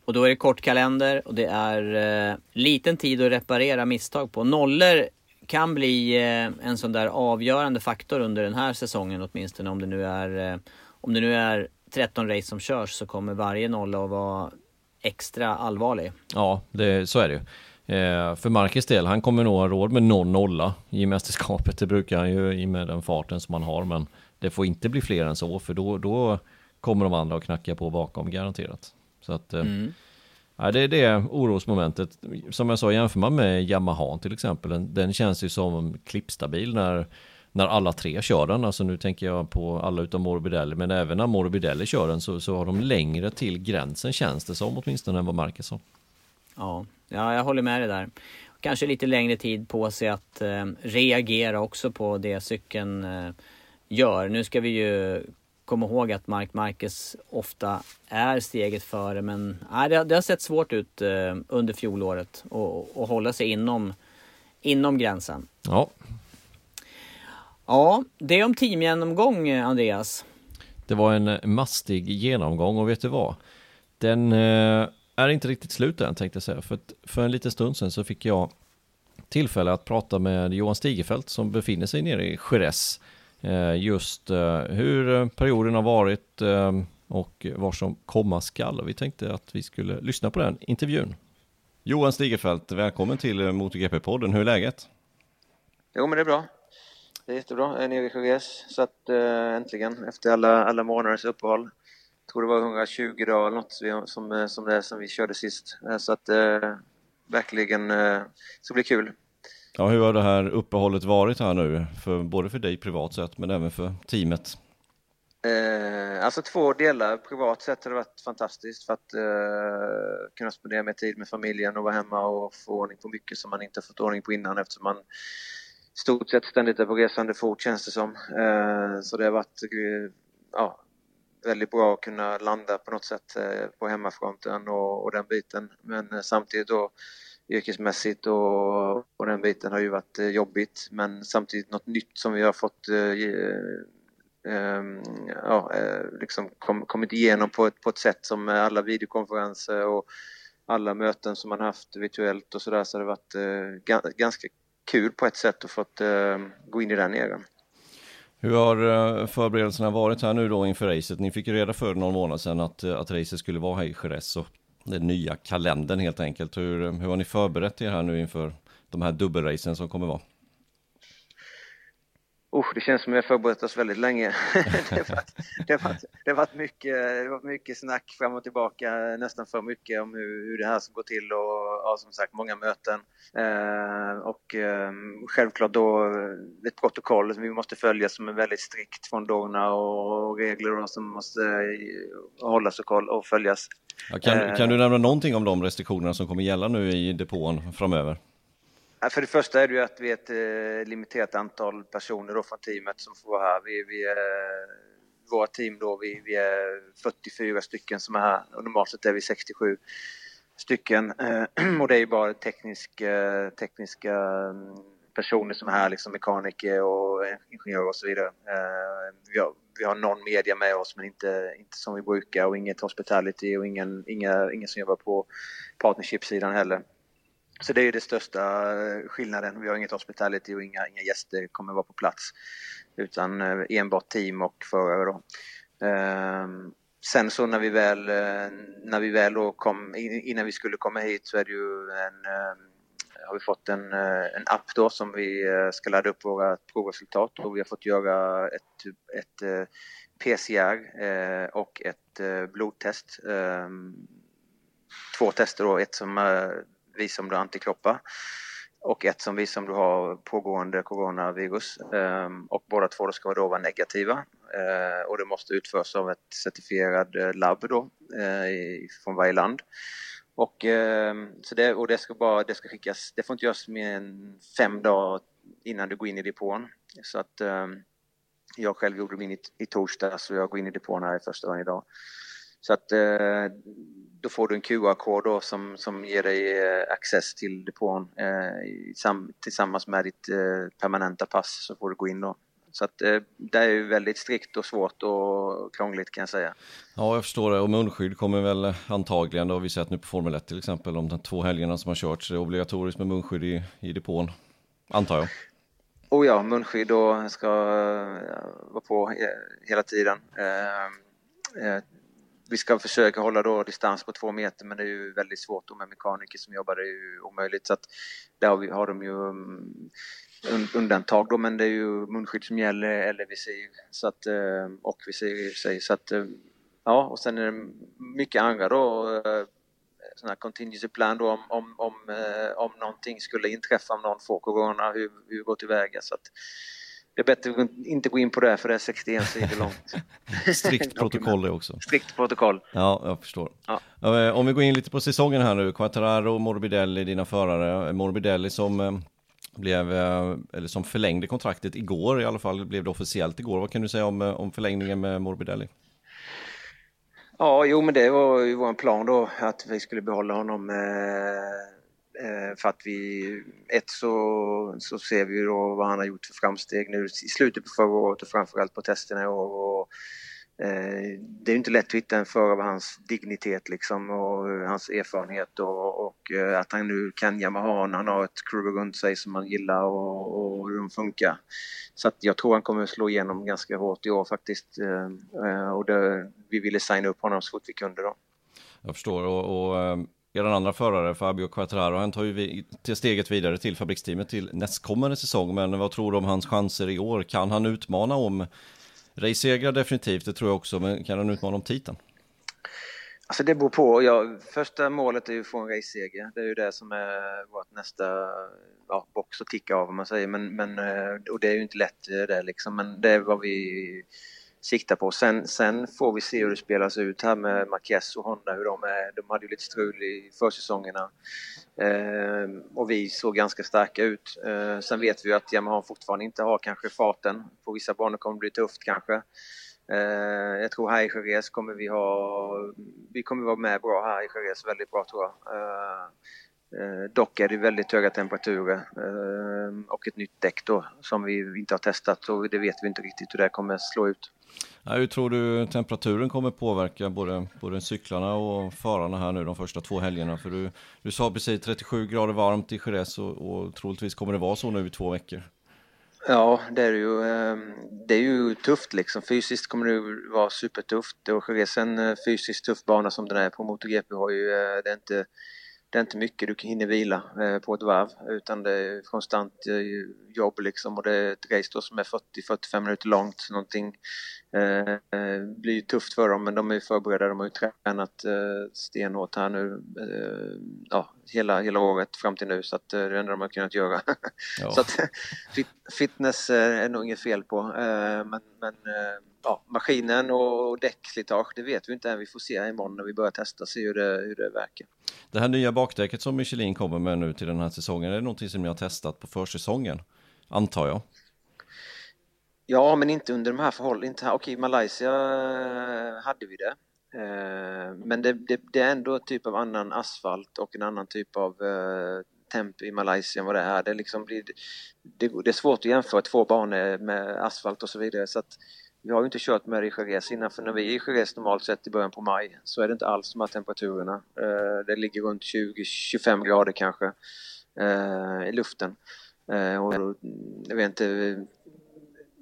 Och då är det kort kalender och det är eh, liten tid att reparera misstag på. Nollor kan bli eh, en sån där avgörande faktor under den här säsongen åtminstone. Om det nu är, eh, om det nu är 13 race som körs så kommer varje nolla att vara extra allvarlig. Ja, det, så är det ju. Eh, för Marcus del, han kommer nog ha råd med någon nolla i mästerskapet. Det brukar han ju i med den farten som han har, men det får inte bli fler än så, för då, då kommer de andra att knacka på bakom garanterat. Så att, eh, Mm. nej, det är det orosmomentet. Som jag sa, jämför man med Yamaha till exempel, den, den känns ju som klippstabil när, när alla tre kör den. Alltså nu tänker jag på alla utom Morbidelli, men även när Morbidelli kör den så, så har de längre till gränsen känns det som åtminstone än vad Marcus har. Ja, ja jag håller med dig där. Kanske lite längre tid på sig att eh, reagera också på det cykeln eh, gör. Nu ska vi ju komma ihåg att Mark Marquez ofta är steget före men nej, det, har- det har sett svårt ut eh, under fjolåret och, och hålla sig inom, inom gränsen. Ja, Ja, det är om teamgenomgång Andreas. Det var en eh, mastig genomgång och vet du vad? Den eh, är inte riktigt slut än tänkte jag säga. För, att för en liten stund sedan så fick jag tillfälle att prata med Johan Stigefelt som befinner sig nere i Jerez. Eh, just eh, hur eh, perioden har varit och vad som komma skall. Vi tänkte att vi skulle lyssna på den intervjun. Johan Stigefelt, välkommen till eh, MotoGP-podden. Hur är läget? Jo, men det är bra. Det är jättebra. Jag är nere i Jerez, så att äntligen efter alla, alla månaders uppehåll. Jag tror det var 120 dagar eller något som, som det som vi körde sist. Så att äh, verkligen äh, så blir kul. Ja, hur har det här uppehållet varit här nu? För, både för dig privat sett men även för teamet. Eh, alltså två delar. Privat sett har det varit fantastiskt för att eh, kunna spendera mer tid med familjen och vara hemma och få ordning på mycket som man inte fått ordning på innan eftersom man i stort sett ständigt är på resande fot känns det som. Eh, så det har varit eh, ja, väldigt bra att kunna landa på något sätt eh, på hemmafronten och, och den biten. Men eh, samtidigt då yrkesmässigt och, och den biten har ju varit eh, jobbigt men samtidigt något nytt som vi har fått eh, ehm, ja, eh, liksom kom, kommit igenom på ett, på ett sätt som alla videokonferenser och alla möten som man haft virtuellt och sådär så har det varit eh, ganska kul på ett sätt att fått eh, gå in i den eran. Hur har förberedelserna varit här nu då inför racet? Ni fick ju reda för någon månad sedan att, att racet skulle vara här i Jerez och den nya kalendern helt enkelt. Hur, hur har ni förberett er här nu inför de här dubbelracen som kommer vara? Usch, det känns som vi har förberett oss väldigt länge. det, har varit, det, har varit, det, har varit mycket, det har varit mycket snack fram och tillbaka, nästan för mycket om hur, hur det här ska gå till och ja, som sagt många möten. Eh, och eh, självklart då ett protokoll som vi måste följa som är väldigt strikt från Dorna och, och regler då, som måste eh, hållas och, koll, och följas. Ja, kan, kan du nämna någonting om de restriktionerna som kommer gälla nu i depån framöver? För det första är det ju att vi är ett eh, limiterat antal personer då från teamet som får vara här. Vi, vi är, våra team då, vi, vi, är 44 stycken som är här och normalt sett är vi 67 stycken. Eh, och det är ju bara teknisk, eh, tekniska mm, personer som är här, liksom mekaniker och ingenjörer och så vidare. Vi har, vi har någon media med oss men inte, inte som vi brukar och inget hospitality och ingen, inga, ingen som jobbar på partnership-sidan heller. Så det är den största eh, skillnaden. Vi har inget hospitality och inga, inga gäster kommer vara på plats. Utan eh, enbart team och förare då. Ehm, sen så när vi väl, eh, när vi väl då kom, innan vi skulle komma hit så är det ju en, har vi fått en, en app då som vi ska ladda upp våra provresultat och vi har fått göra ett, ett PCR och ett blodtest. Ehm, två tester då, ett som visar om du har antikroppar och ett som visar om du har pågående coronavirus. Ehm, och båda två ska då vara negativa eh, och det måste utföras av ett certifierat eh, labb då eh, från varje land. Och, ehm, så det, och det ska bara, det ska skickas, det får inte göras mer än fem dagar innan du går in i depån. Så att ehm, jag själv gjorde min i, i torsdag så jag går in i depån här i första dagen idag. Så att eh, då får du en QR-kod som, som ger dig eh, access till depån eh, tillsammans med ditt permanenta pass så får du gå in då. Så att det är ju väldigt strikt och svårt och krångligt kan jag säga. Ja, jag förstår det. Och munskydd kommer väl antagligen, det har vi sett nu på Formel 1 till exempel, om de två helgerna som har körts, det är obligatoriskt med munskydd i, i depån, antar jag. Oh ja, munskydd och ska vara på hela tiden vi ska försöka hålla då distans på två meter men det är ju väldigt svårt med mekaniker som jobbar, det är ju omöjligt. Så att där har, vi, har de ju um, undantag då men det är ju munskydd som gäller eller visir så att, uh, och visir i. Så att, uh, ja, och sen är det mycket andra då eh, uh, sådana här contingency plan då om, om, om, om någonting skulle inträffa, om någon får corona, hur, hur går tillväga. Så att, det är bättre att inte gå in på det för det är 61 sidor långt. Strikt protokoll det också. Strikt protokoll. Ja, jag förstår. Ja. Eh, om vi går in lite på säsongen här nu, Quattararo, Morbidelli, dina förare. Morbidelli som eh, blev, eh, eller som förlängde kontraktet igår i alla fall, blev det officiellt igår. Vad kan du säga om, om förlängningen med Morbidelli? Ja, jo men det var ju vår plan då att vi skulle behålla honom Eh, Eh, för att vi, ett så, så ser vi då vad han har gjort för framsteg nu i slutet på förra året och framförallt på testerna i år. Och, eh, det är inte lätt att hitta en förare av hans dignitet liksom och hans erfarenhet och, och att han nu kan Yamaha när han har ett crew runt sig som han gillar och, och hur de funkar. Så att jag tror han kommer att slå igenom ganska hårt i år faktiskt. Eh, eh, och det, vi ville signa upp honom så fort vi kunde då. Jag förstår och, och eh, er andra förare, Fabio Quattraro, han tar ju till steget vidare till fabriksteamet till nästkommande säsong. Men vad tror du om hans chanser i år? Kan han utmana om racesegrar definitivt, det tror jag också, men kan han utmana om titeln? Alltså det beror på. Ja, första målet är ju att få en race-seger. Det är ju det som är vårt nästa ja, box att ticka av om man säger. Men, men, eh, och det är ju inte lätt eh, det liksom. Men det är vad vi sikta på. Sen, sen får vi se hur det spelas ut här med Marquez och Honda, hur de är. De hade ju lite strul i försäsongerna eh, och vi såg ganska starka ut. Eh, sen vet vi ju att Yamaha fortfarande inte har kanske farten. På vissa banor kommer det bli tufft kanske. Eh, jag tror här i Jerez kommer vi ha, vi kommer vara med bra här i Jerez, väldigt bra tror jag. Ehm, Eh, Eh, dock är det väldigt höga temperaturer och ett nytt däck då som vi inte har testat och det vet vi inte riktigt hur det kommer slå ut. Ja, hur tror du temperaturen kommer påverka både, både cyklarna och förarna här nu de första två helgerna? För du, du sa precis 37 grader varmt i Jerez och, och troligtvis kommer det vara så nu i två veckor. Ja, det är ju, ehm, det är ju tufft liksom. Fysiskt kommer det vara supertufft och Jerez en eh, fysiskt tuff bana som den är på MotoGP har ju, eh, det är inte det är inte mycket du hinner vila eh, på ett varv utan det är konstant eh, jobb liksom och det är ett race då som är 40-45 minuter långt. Någonting eh, eh, blir ju tufft för dem men de är förberedda, de har ju tränat stenhårt här nu eh, ja, hela, hela året fram till nu så att det är det enda de har kunnat göra. Ja. så att fitness är nog inget fel på men, men ja, maskinen och däckslitage, det vet vi inte än. Vi får se imorgon när vi börjar testa, se hur det, hur det verkar. Det här nya bakdäcket som Michelin kommer med nu till den här säsongen, är det någonting som ni har testat på försäsongen? Antar jag. Ja, men inte under de här förhållandena. Okej, Malaysia eh, hade vi det. Eh, men det, det, det, är ändå en typ av annan asfalt och en annan typ av eh, temp i Malaysia än vad det är här. Det, liksom blir, det, det är svårt att jämföra två banor med asfalt och så vidare. Så att vi har ju inte kört med det i Jerez innan för när vi är i Jerez normalt sett i början på maj så är det inte alls de här temperaturerna. Eh, det ligger runt 20-25 grader kanske i luften. Och jag vet inte,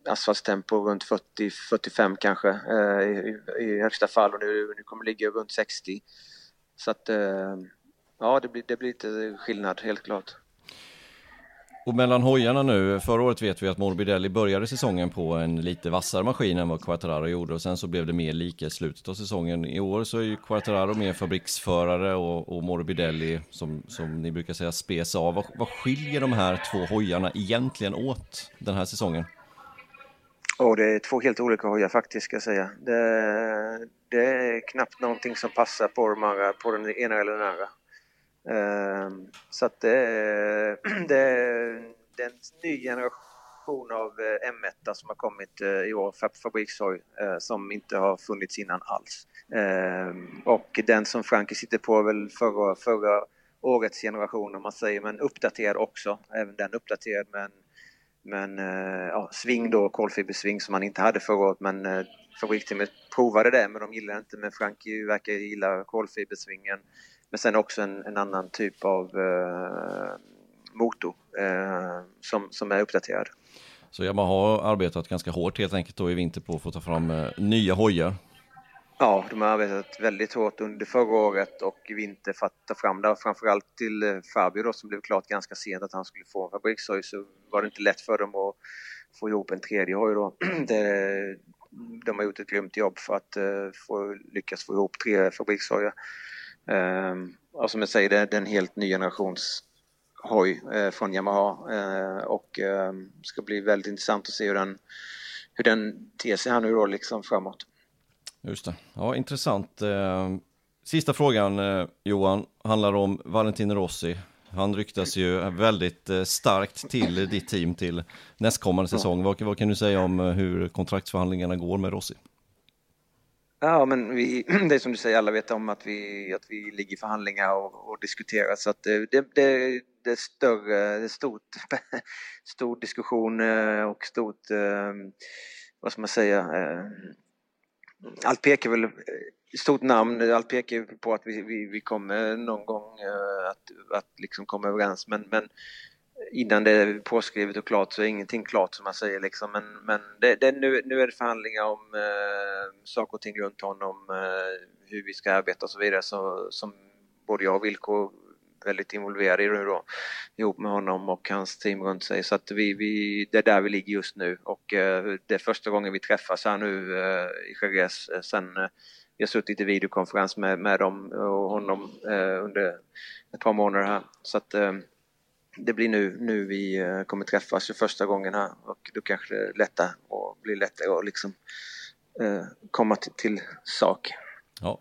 asfaltstempo runt 40-45 kanske eh, i, i högsta fall och nu, nu kommer det ligga runt 60. Så att eh, ja, det blir, det blir lite skillnad helt klart. Och mellan hojarna nu, förra året vet vi att Morbidelli började säsongen på en lite vassare maskin än vad Quattararo gjorde och sen så blev det mer lika i slutet av säsongen. I år så är ju Quattararo mer fabriksförare och, och Morbidelli som, som ni brukar säga spes av. Vad, vad skiljer de här två hojarna egentligen åt den här säsongen? Och det är två helt olika hojar faktiskt ska jag säga. Det, det är knappt någonting som passar på, de andra, på den ena eller den andra. Ehm, så att det, det, det är en ny generation av eh, M1 som har kommit eh, i år, fabrikshoj, eh, som inte har funnits innan alls. Ehm, och den som Frankie sitter på är väl förra, förra årets generation om man säger, men uppdaterad också. Även den uppdaterad med en, men eh, ja, sving då, kolfibersving som man inte hade förra året men eh, fabriksteamet provade det men de gillade inte men Frankie verkar gilla kolfibersvingen men sen också en, en annan typ av eh, motor eh, som, som är uppdaterad. Så Yamaha har arbetat ganska hårt helt enkelt då i vinter på att få ta fram eh, nya hojar? Ja, de har arbetat väldigt hårt under förra året och i vinter för att ta fram det. Framförallt till eh, Fabio då som blev klart ganska sent att han skulle få en fabrikshoj så var det inte lätt för dem att få ihop en tredje hoj då. Det, de har gjort ett grymt jobb för att uh, få, lyckas få ihop tre fabrikshojar. Ehm, uh, och som jag säger, det är en helt ny generations hoj uh, från Yamaha uh, och uh, ska bli väldigt intressant att se hur den, hur den ter sig här nu då liksom framåt. Just det, ja intressant. Ehm, sista frågan Johan handlar om Valentino Rossi. Han ryktas ju väldigt starkt till ditt team till nästkommande säsong. Vad, vad kan du säga om hur kontraktsförhandlingarna går med Rossi? Ja, men vi, det är som du säger, alla vet om att vi, att vi ligger i förhandlingar och, och diskuterar så att det, det, det är större, det är stort, stor diskussion eh, och stort, eh, vad ska man säga, eh, allt pekar väl, eh, stort namn, allt pekar på att vi, vi, vi kommer någon gång eh, att, att liksom komma överens. Men, men innan det är påskrivet och klart så är ingenting klart som man säger liksom. Men, men det, det, nu, nu är det förhandlingar om eh, saker och ting runt honom, eh, hur vi ska arbeta och så vidare. Så, som både jag och Vilko väldigt involverad i nu då, ihop med honom och hans team runt sig. Så att vi, vi, det är där vi ligger just nu och eh, det är första gången vi träffas här nu eh, i Jerez eh, sen vi har suttit i videokonferens med, med dem och honom under ett par månader här. Så att det blir nu, nu vi kommer träffas för första gången här och då kanske det lättare och blir lättare att liksom eh, komma till, till, sak. Ja,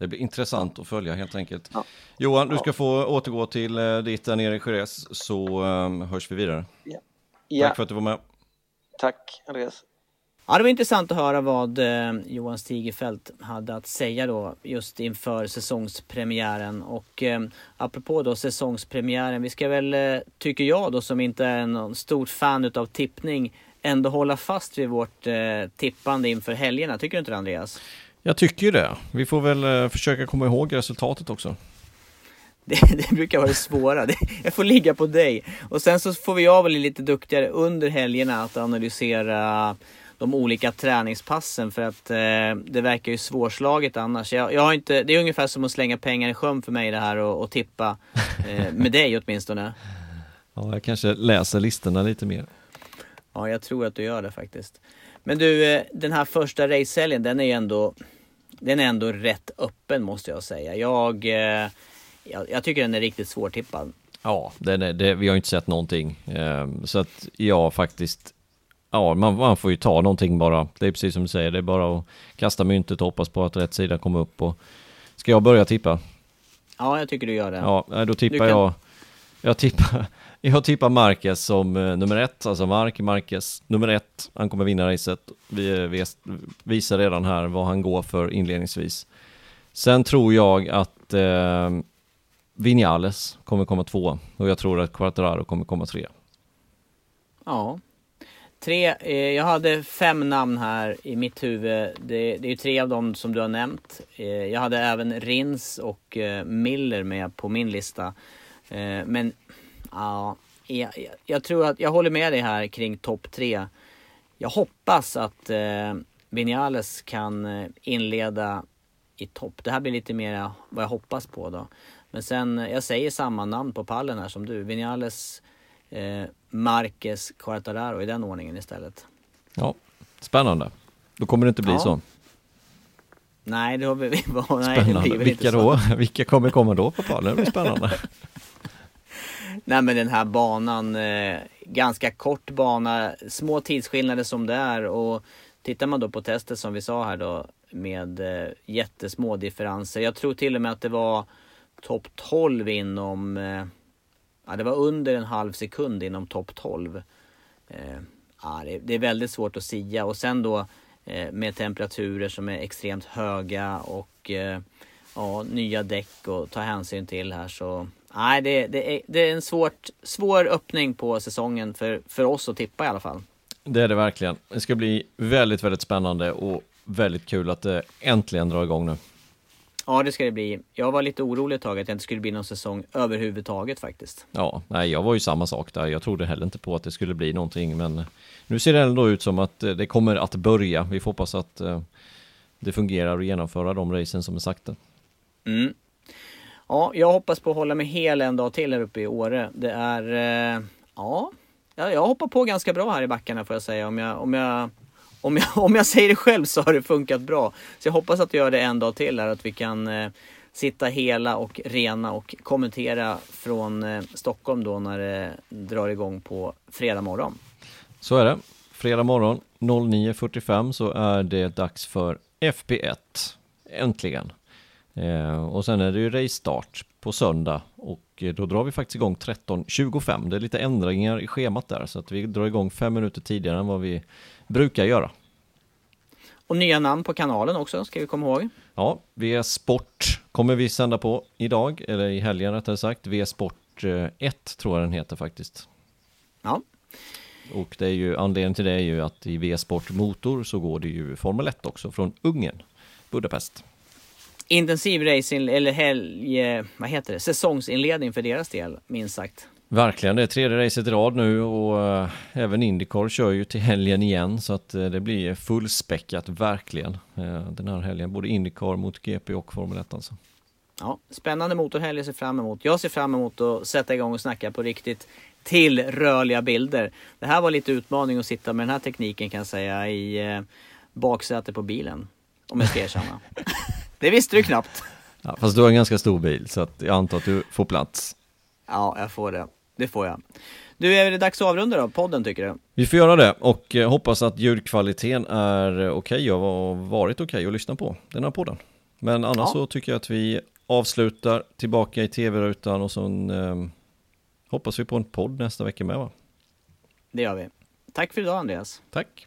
det blir intressant att följa helt enkelt. Ja. Johan, du ska ja. få återgå till eh, ditt där nere i Jerez så um, hörs vi vidare. Ja. Tack för att du var med. Tack Andreas. Ja, det var intressant att höra vad eh, Johan Stigerfeldt hade att säga då just inför säsongspremiären. Och eh, apropå då säsongspremiären, vi ska väl, eh, tycker jag då som inte är någon stort fan utav tippning, ändå hålla fast vid vårt eh, tippande inför helgerna. Tycker du inte det Andreas? Jag tycker ju det. Vi får väl eh, försöka komma ihåg resultatet också. Det, det, brukar vara det svåra. Det, jag får ligga på dig. Och sen så får vi jag bli lite duktigare under helgerna att analysera de olika träningspassen för att eh, det verkar ju svårslaget annars. Jag, jag, har inte, det är ungefär som att slänga pengar i sjön för mig det här och, och tippa. Eh, med dig åtminstone. Ja, jag kanske läser listorna lite mer. Ja, jag tror att du gör det faktiskt. Men du, eh, den här första racehelgen, den är ju ändå, den är ändå rätt öppen måste jag säga. Jag, eh, jag, jag tycker den är riktigt svårtippad. Ja, den är, det, vi har inte sett någonting. Ehm, så att jag faktiskt ja, man, man, får ju ta någonting bara. Det är precis som du säger, det är bara att kasta myntet och hoppas på att rätt sida kommer upp. Och... Ska jag börja tippa? Ja, jag tycker du gör det. Ja, då tippar kan... jag... Jag tippar, jag tippar Marquez som eh, nummer ett, alltså Mark Marquez nummer ett. Han kommer vinna racet. Vi, eh, vi visar redan här vad han går för inledningsvis. Sen tror jag att eh, Vinales kommer komma två och jag tror att Quartararo kommer komma tre. Ja, Tre, eh, jag hade fem namn här i mitt huvud. Det, det är tre av dem som du har nämnt. Eh, jag hade även Rins och eh, Miller med på min lista. Eh, men ja, jag, jag, tror att jag håller med dig här kring topp tre. Jag hoppas att eh, Vinales kan eh, inleda i topp. Det här blir lite mer vad jag hoppas på då. Men sen, jag säger samma namn på pallen här som du. Vinales eh, Marquez Quartararo i den ordningen istället. Ja, spännande. Då kommer det inte bli ja. så. Nej, det har vi... Nej. Det Vilka då? Vilka kommer komma då på pallen? Det blir spännande. Nej men den här banan, eh, ganska kort bana, små tidsskillnader som det är och tittar man då på testet som vi sa här då med eh, jättesmå differenser. Jag tror till och med att det var topp 12 inom eh, Ja, det var under en halv sekund inom topp 12. Eh, ja, det, det, är väldigt svårt att sia och sen då eh, med temperaturer som är extremt höga och eh, ja, nya däck att ta hänsyn till här så Nej, det, det, är, det är en svårt, svår öppning på säsongen för, för oss att tippa i alla fall. Det är det verkligen. Det ska bli väldigt, väldigt spännande och väldigt kul att det äntligen drar igång nu. Ja, det ska det bli. Jag var lite orolig ett tag att det inte skulle bli någon säsong överhuvudtaget faktiskt. Ja, nej, jag var ju samma sak där. Jag trodde heller inte på att det skulle bli någonting, men nu ser det ändå ut som att eh, det kommer att börja. Vi får hoppas att eh, det fungerar att genomföra de racen som är sakta. Mm. Ja, jag hoppas på att hålla mig hel en dag till här uppe i Åre. Det är, eh, ja, jag hoppar på ganska bra här i backarna får jag säga. Om jag, om jag om jag, om jag säger det själv så har det funkat bra. Så jag hoppas att vi gör det en dag till här, att vi kan eh, sitta hela och rena och kommentera från eh, Stockholm då när det drar igång på fredag morgon. Så är det. Fredag morgon 09.45 så är det dags för FP1. Äntligen! Eh, och sen är det ju race-start på söndag och eh, då drar vi faktiskt igång 13.25. Det är lite ändringar i schemat där så att vi drar igång fem minuter tidigare än vad vi brukar göra. Och nya namn på kanalen också, ska vi komma ihåg. Ja, V-sport kommer vi sända på idag, eller i helgen rättare sagt. V-sport 1 eh, tror jag den heter faktiskt. Ja. Och det är ju, anledningen till det är ju att i V-sport motor så går det ju Formel 1 också från Ungern, Budapest. Intensiv racing, eller helg, eh, vad heter det, säsongsinledning för deras del, minst sagt. Verkligen, det är tredje racet i rad nu och äh, även Indycar kör ju till helgen igen så att äh, det blir fullspäckat verkligen den här helgen. Både Indycar mot GP och Formel 1 alltså. Ja, spännande motorhelg jag ser fram emot. Jag ser fram emot att sätta igång och snacka på riktigt till rörliga bilder. Det här var lite utmaning att sitta med den här tekniken kan jag säga i eh, baksätet på bilen. Om jag ska erkänna. det visste du knappt. Ja, fast du har en ganska stor bil så att jag antar att du får plats. Ja, jag får det. Det får jag. Du, är det dags att avrunda då, podden tycker du? Vi får göra det och eh, hoppas att ljudkvaliteten är eh, okej och har varit okej att lyssna på den här podden. Men annars ja. så tycker jag att vi avslutar tillbaka i tv-rutan och så eh, hoppas vi på en podd nästa vecka med va? Det gör vi. Tack för idag Andreas. Tack.